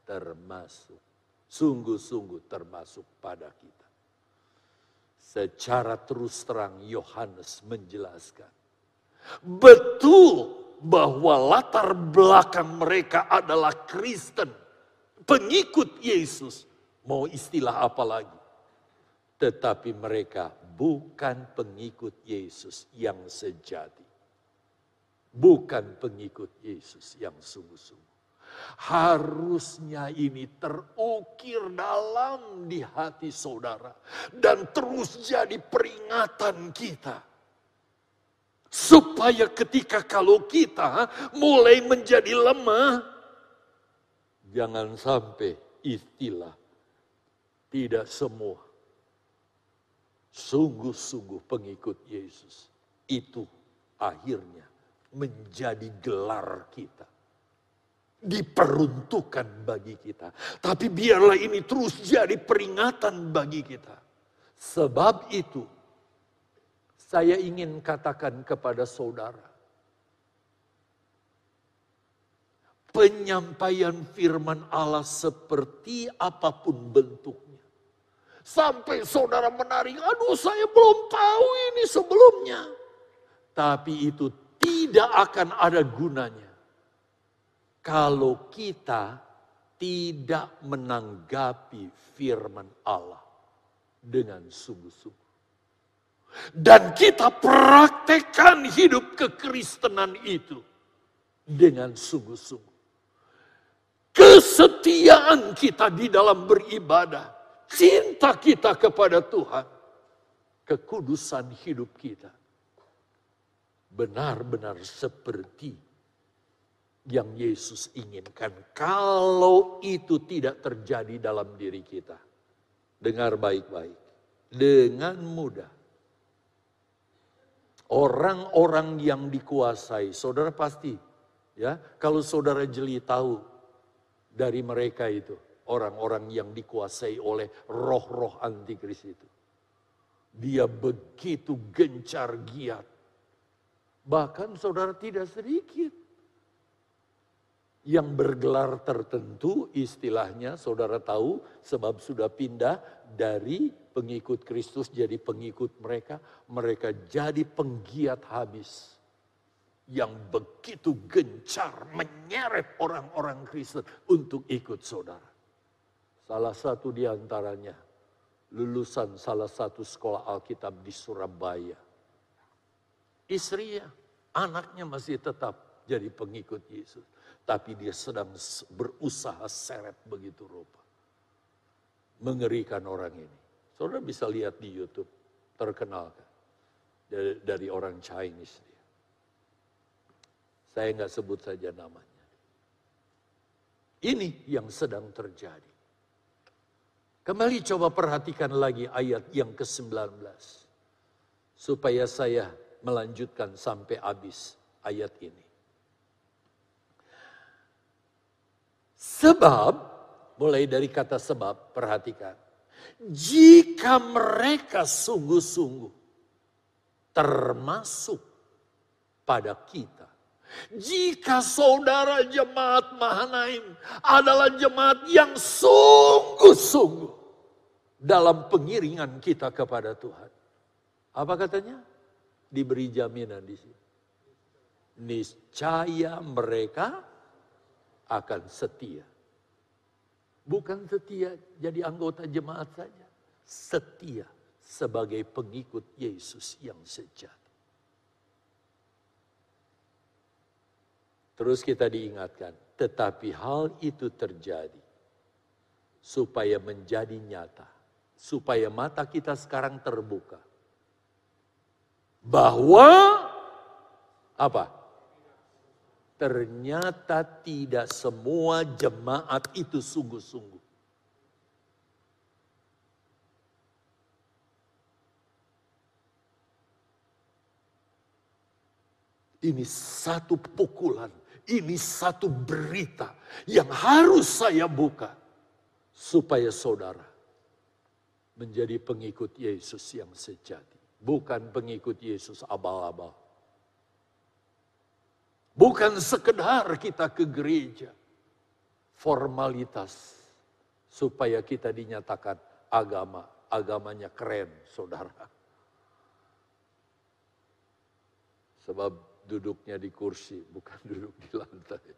termasuk. Sungguh-sungguh termasuk pada kita. Secara terus terang Yohanes menjelaskan. Betul bahwa latar belakang mereka adalah Kristen. Pengikut Yesus. Mau istilah apa lagi? Tetapi mereka bukan pengikut Yesus yang sejati. Bukan pengikut Yesus yang sungguh-sungguh. Harusnya ini terukir dalam di hati saudara. Dan terus jadi peringatan kita. Supaya ketika kalau kita mulai menjadi lemah. Jangan sampai istilah tidak semua sungguh-sungguh pengikut Yesus. Itu akhirnya menjadi gelar kita. Diperuntukkan bagi kita. Tapi biarlah ini terus jadi peringatan bagi kita. Sebab itu, saya ingin katakan kepada saudara, penyampaian firman Allah seperti apa pun bentuknya. Sampai saudara menarik, aduh saya belum tahu ini sebelumnya. Tapi itu tidak akan ada gunanya. Kalau kita tidak menanggapi firman Allah dengan sungguh-sungguh. Dan kita praktekkan hidup kekristenan itu dengan sungguh-sungguh. Kesetiaan kita di dalam beribadah, cinta kita kepada Tuhan, kekudusan hidup kita benar-benar seperti yang Yesus inginkan. Kalau itu tidak terjadi dalam diri kita, dengar baik-baik, dengan mudah orang-orang yang dikuasai. Saudara pasti ya, kalau saudara jeli tahu dari mereka itu, orang-orang yang dikuasai oleh roh-roh antikris itu. Dia begitu gencar giat. Bahkan saudara tidak sedikit yang bergelar tertentu istilahnya saudara tahu sebab sudah pindah dari pengikut Kristus jadi pengikut mereka, mereka jadi penggiat habis. Yang begitu gencar menyeret orang-orang Kristen untuk ikut saudara. Salah satu di antaranya lulusan salah satu sekolah Alkitab di Surabaya. Istrinya, anaknya masih tetap jadi pengikut Yesus. Tapi dia sedang berusaha seret begitu rupa. Mengerikan orang ini. Saudara bisa lihat di Youtube, terkenal. Dari, dari orang Chinese dia. Saya nggak sebut saja namanya. Ini yang sedang terjadi. Kembali coba perhatikan lagi ayat yang ke-19. Supaya saya melanjutkan sampai habis ayat ini. Sebab, mulai dari kata sebab, perhatikan. Jika mereka sungguh-sungguh termasuk pada kita. Jika saudara jemaat Mahanaim adalah jemaat yang sungguh-sungguh dalam pengiringan kita kepada Tuhan. Apa katanya? Diberi jaminan di sini. Niscaya mereka akan setia. Bukan setia jadi anggota jemaat saja. Setia sebagai pengikut Yesus yang sejati. Terus kita diingatkan, tetapi hal itu terjadi supaya menjadi nyata, supaya mata kita sekarang terbuka bahwa apa? Ternyata tidak semua jemaat itu sungguh-sungguh. Ini satu pukulan, ini satu berita yang harus saya buka supaya saudara menjadi pengikut Yesus yang sejati, bukan pengikut Yesus abal-abal. Bukan sekedar kita ke gereja. Formalitas. Supaya kita dinyatakan agama. Agamanya keren, saudara. Sebab duduknya di kursi, bukan duduk di lantai.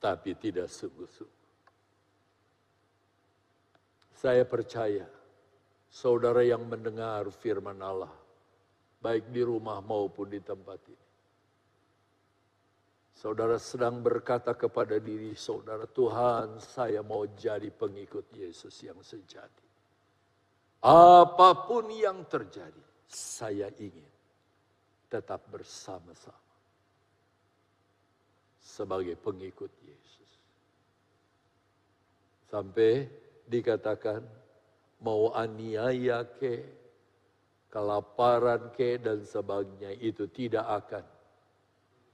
Tapi tidak sungguh-sungguh. Saya percaya, saudara yang mendengar firman Allah, baik di rumah maupun di tempat ini. Saudara sedang berkata kepada diri saudara, Tuhan saya mau jadi pengikut Yesus yang sejati. Apa pun yang terjadi, saya ingin tetap bersama-sama. Sebagai pengikut Yesus. Sampai dikatakan, mau aniaya ke, kelaparan ke dan sebagainya itu tidak akan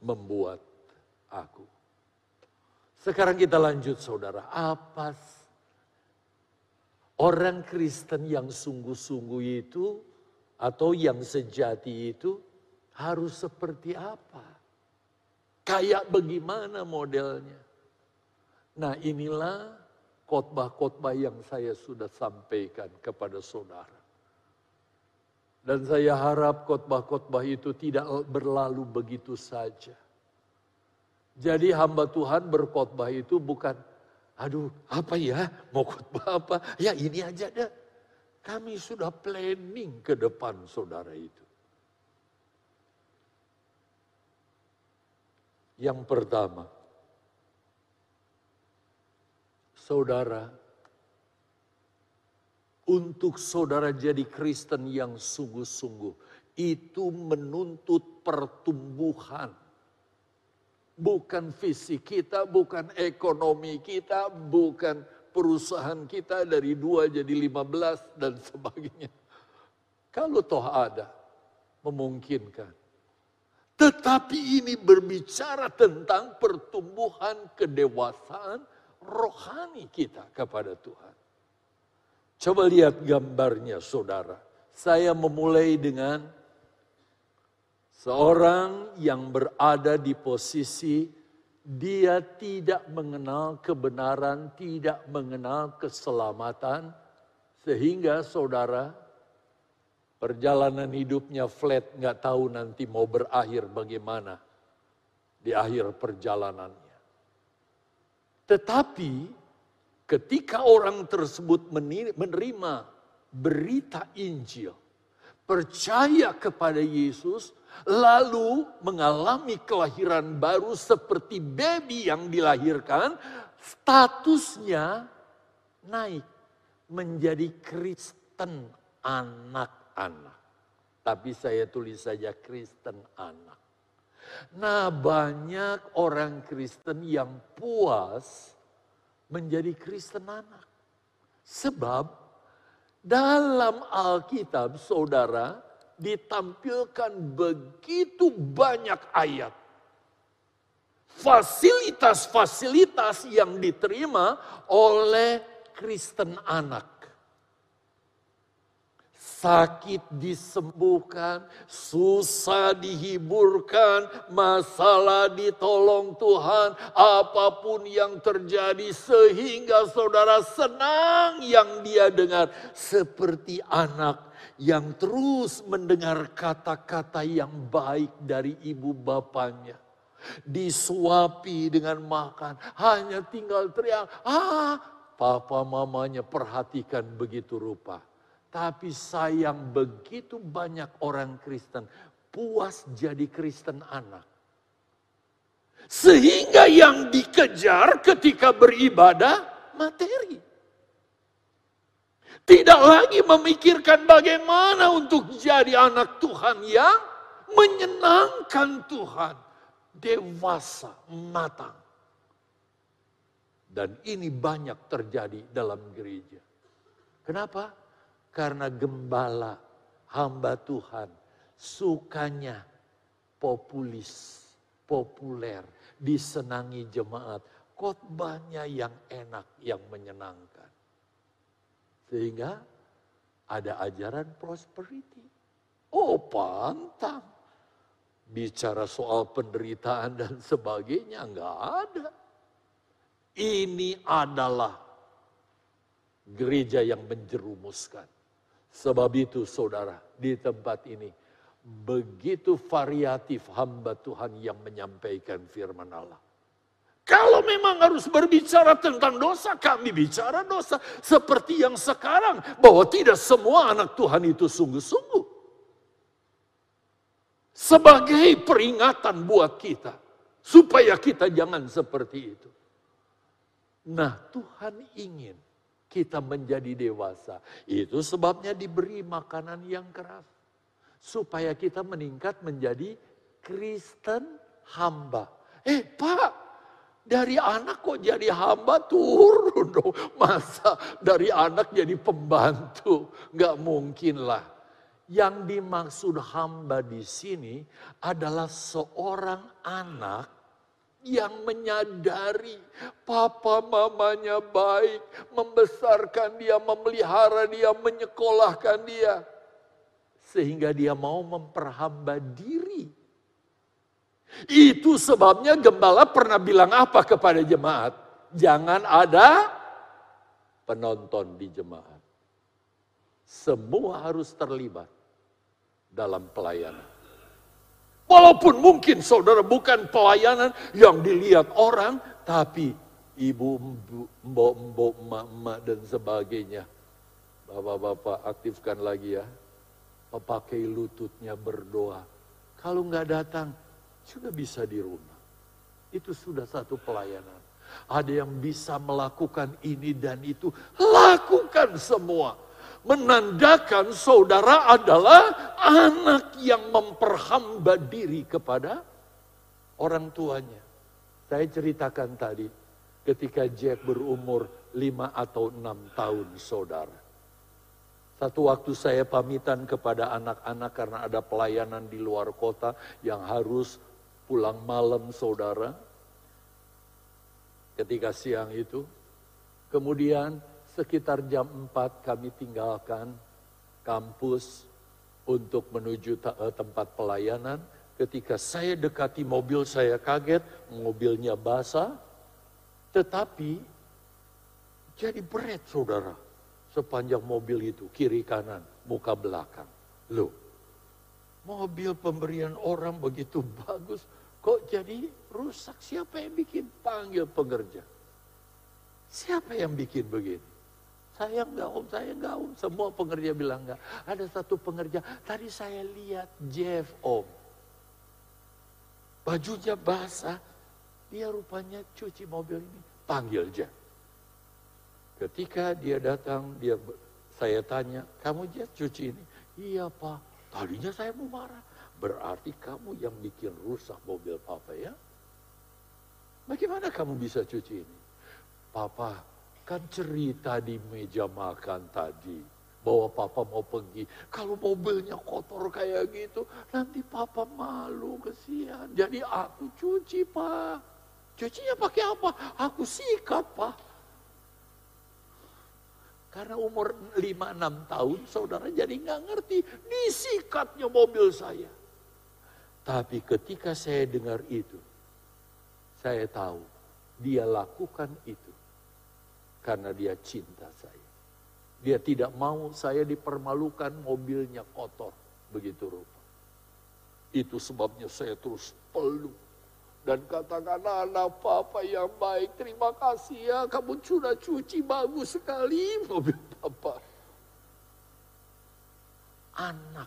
membuat aku. Sekarang kita lanjut saudara, apa Orang Kristen yang sungguh-sungguh itu atau yang sejati itu harus seperti apa? Kayak bagaimana modelnya? Nah inilah khotbah-khotbah yang saya sudah sampaikan kepada saudara. Dan saya harap khotbah-khotbah itu tidak berlalu begitu saja. Jadi hamba Tuhan berkhotbah itu bukan Aduh, apa ya? Mau khotbah apa? Ya ini aja deh. Kami sudah planning ke depan saudara itu. Yang pertama, saudara, untuk saudara jadi Kristen yang sungguh-sungguh, itu menuntut pertumbuhan Bukan fisik kita, bukan ekonomi kita, bukan perusahaan kita dari dua jadi lima belas dan sebagainya. Kalau toh ada, memungkinkan. Tetapi ini berbicara tentang pertumbuhan kedewasaan rohani kita kepada Tuhan. Coba lihat gambarnya saudara. Saya memulai dengan Seorang yang berada di posisi dia tidak mengenal kebenaran, tidak mengenal keselamatan, sehingga saudara perjalanan hidupnya flat, nggak tahu nanti mau berakhir bagaimana di akhir perjalanannya. Tetapi ketika orang tersebut menerima berita Injil, percaya kepada Yesus, lalu mengalami kelahiran baru seperti baby yang dilahirkan, statusnya naik menjadi Kristen anak-anak. Tapi saya tulis saja Kristen anak. Nah banyak orang Kristen yang puas menjadi Kristen anak. Sebab dalam Alkitab saudara ditampilkan begitu banyak ayat. Fasilitas-fasilitas yang diterima oleh Kristen anak sakit disembuhkan, susah dihiburkan, masalah ditolong Tuhan, apa pun yang terjadi sehingga saudara senang yang dia dengar seperti anak yang terus mendengar kata-kata yang baik dari ibu bapaknya. Disuapi dengan makan, hanya tinggal teriak, ah papa mamanya perhatikan begitu rupa. Tapi sayang begitu banyak orang Kristen puas jadi Kristen anak. Sehingga yang dikejar ketika beribadah materi. Tidak lagi memikirkan bagaimana untuk jadi anak Tuhan yang menyenangkan Tuhan. Dewasa, matang. Dan ini banyak terjadi dalam gereja. Kenapa? Karena gembala, hamba Tuhan, sukanya populis, populer, disenangi jemaat. Khotbahnya yang enak, yang menyenangkan. Sehingga ada ajaran prosperity. Oh pantang. Bicara soal penderitaan dan sebagainya enggak ada. Ini adalah gereja yang menjerumuskan. Sebab itu saudara di tempat ini begitu variatif hamba Tuhan yang menyampaikan firman Allah. Kalau memang harus berbicara tentang dosa, kami bicara dosa. Seperti yang sekarang, bahwa tidak semua anak Tuhan itu sungguh-sungguh. Sebagai peringatan buat kita. Supaya kita jangan seperti itu. Nah Tuhan ingin kita menjadi dewasa. Itu sebabnya diberi makanan yang keras. Supaya kita meningkat menjadi Kristen hamba. Eh Pak, dari anak kok jadi hamba turun dong. Masa dari anak jadi pembantu? Gak mungkin lah. Yang dimaksud hamba di sini adalah seorang anak yang menyadari papa mamanya baik, membesarkan dia, memelihara dia, menyekolahkan dia. Sehingga dia mau memperhamba diri. Itu sebabnya gembala pernah bilang apa kepada jemaat? Jangan ada penonton di jemaat. Semua harus terlibat dalam pelayanan. Walaupun mungkin saudara bukan pelayanan yang dilihat orang, tapi ibu, mbok, mbok, emak dan sebagainya. Bapak-bapak aktifkan lagi ya. Pakai lututnya berdoa. Kalau nggak datang, juga bisa di rumah. Itu sudah satu pelayanan. Ada yang bisa melakukan ini dan itu, lakukan semua menandakan saudara adalah anak yang memperhamba diri kepada orang tuanya. Saya ceritakan tadi ketika Jack berumur lima atau enam tahun saudara. Satu waktu saya pamitan kepada anak-anak karena ada pelayanan di luar kota yang harus pulang malam saudara. Ketika siang itu, kemudian Sekitar jam 4 kami tinggalkan kampus untuk menuju eh, tempat pelayanan. Ketika saya dekati mobil saya kaget, mobilnya basah. Tetapi jadi berat saudara. Sepanjang mobil itu, kiri kanan, muka belakang. Loh, mobil pemberian orang begitu bagus, kok jadi rusak? Siapa yang bikin? Panggil pengerja. Siapa yang bikin begini? Saya enggak om, saya enggak om. Semua pengerja bilang enggak. Ada satu pengerja, tadi saya lihat Jeff om. Bajunya basah, dia rupanya cuci mobil ini. Panggil Jeff. Ketika dia datang, dia saya tanya, kamu Jeff cuci ini? Iya pak, tadinya saya mau marah. Berarti kamu yang bikin rusak mobil papa ya? Bagaimana kamu bisa cuci ini? Papa, Kan cerita di meja makan tadi bahwa papa mau pergi. Kalau mobilnya kotor kayak gitu, nanti papa malu kesian. Jadi aku cuci pak. Cucinya pakai apa? Aku sikat pak. Karena umur 5-6 tahun saudara jadi nggak ngerti disikatnya mobil saya. Tapi ketika saya dengar itu, saya tahu dia lakukan itu karena dia cinta saya. Dia tidak mau saya dipermalukan mobilnya kotor. Begitu rupa. Itu sebabnya saya terus peluk. Dan katakan anak papa yang baik. Terima kasih ya kamu sudah cuci bagus sekali mobil papa. Anak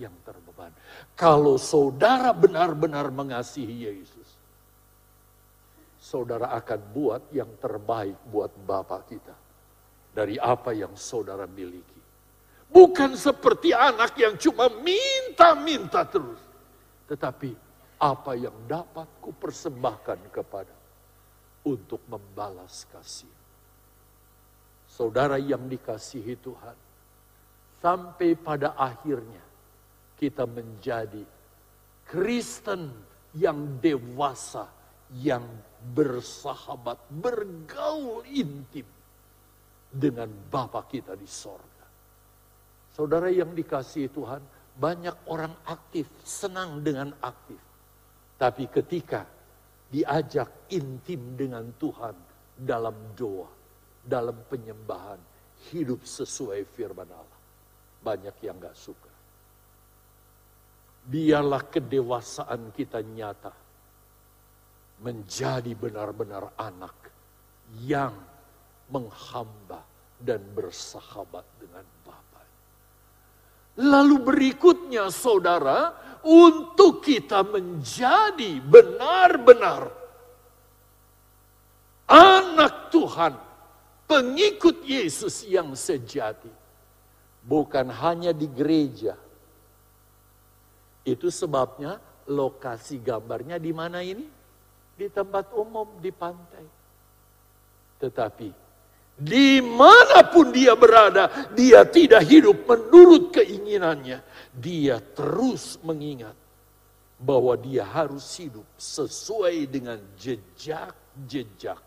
yang terbeban. Kalau saudara benar-benar mengasihi Yesus saudara akan buat yang terbaik buat Bapak kita. Dari apa yang saudara miliki. Bukan seperti anak yang cuma minta-minta terus. Tetapi apa yang dapat kupersembahkan kepada untuk membalas kasih. Saudara yang dikasihi Tuhan. Sampai pada akhirnya kita menjadi Kristen yang dewasa, yang bersahabat, bergaul intim dengan Bapa kita di sorga. Saudara yang dikasihi Tuhan, banyak orang aktif, senang dengan aktif. Tapi ketika diajak intim dengan Tuhan dalam doa, dalam penyembahan, hidup sesuai firman Allah. Banyak yang gak suka. Biarlah kedewasaan kita nyata menjadi benar-benar anak yang menghamba dan bersahabat dengan Bapa. Lalu berikutnya saudara, untuk kita menjadi benar-benar anak Tuhan, pengikut Yesus yang sejati. Bukan hanya di gereja. Itu sebabnya lokasi gambarnya di mana ini? di tempat umum, di pantai. Tetapi di mana pun dia berada, dia tidak hidup menurut keinginannya. Dia terus mengingat bahwa dia harus hidup sesuai dengan jejak-jejak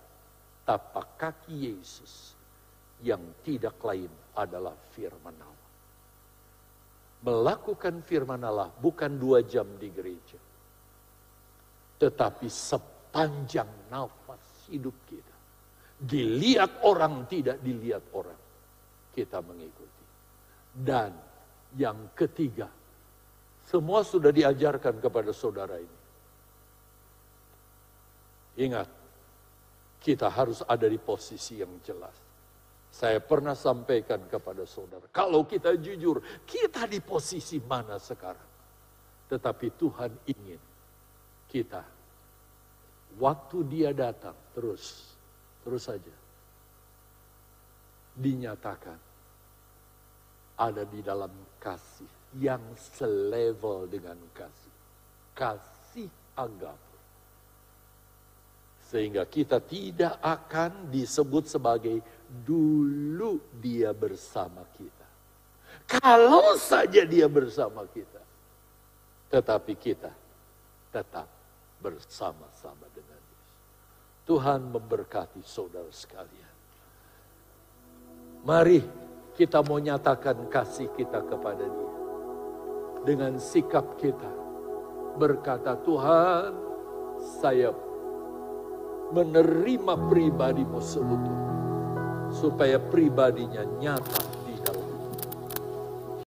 tapak kaki Yesus yang tidak lain adalah firman Allah. Melakukan firman Allah bukan dua jam di gereja. Tetapi sepanjang nafas hidup kita. Dilihat orang, tidak dilihat orang. Kita mengikuti. Dan yang ketiga, semua sudah diajarkan kepada saudara ini. Ingat, kita harus ada di posisi yang jelas. Saya pernah sampaikan kepada saudara, kalau kita jujur, kita di posisi mana sekarang? Tetapi Tuhan ingin kita, waktu dia datang, terus, terus saja, dinyatakan ada di dalam kasih yang selevel dengan kasih. Kasih agape. Sehingga kita tidak akan disebut sebagai dulu dia bersama kita. Kalau saja dia bersama kita. Tetapi kita tetap bersama-sama. Tuhan memberkati saudara sekalian. Mari kita mau nyatakan kasih kita kepada dia. Dengan sikap kita. Berkata Tuhan, saya menerima pribadimu seutuhnya. Supaya pribadinya nyata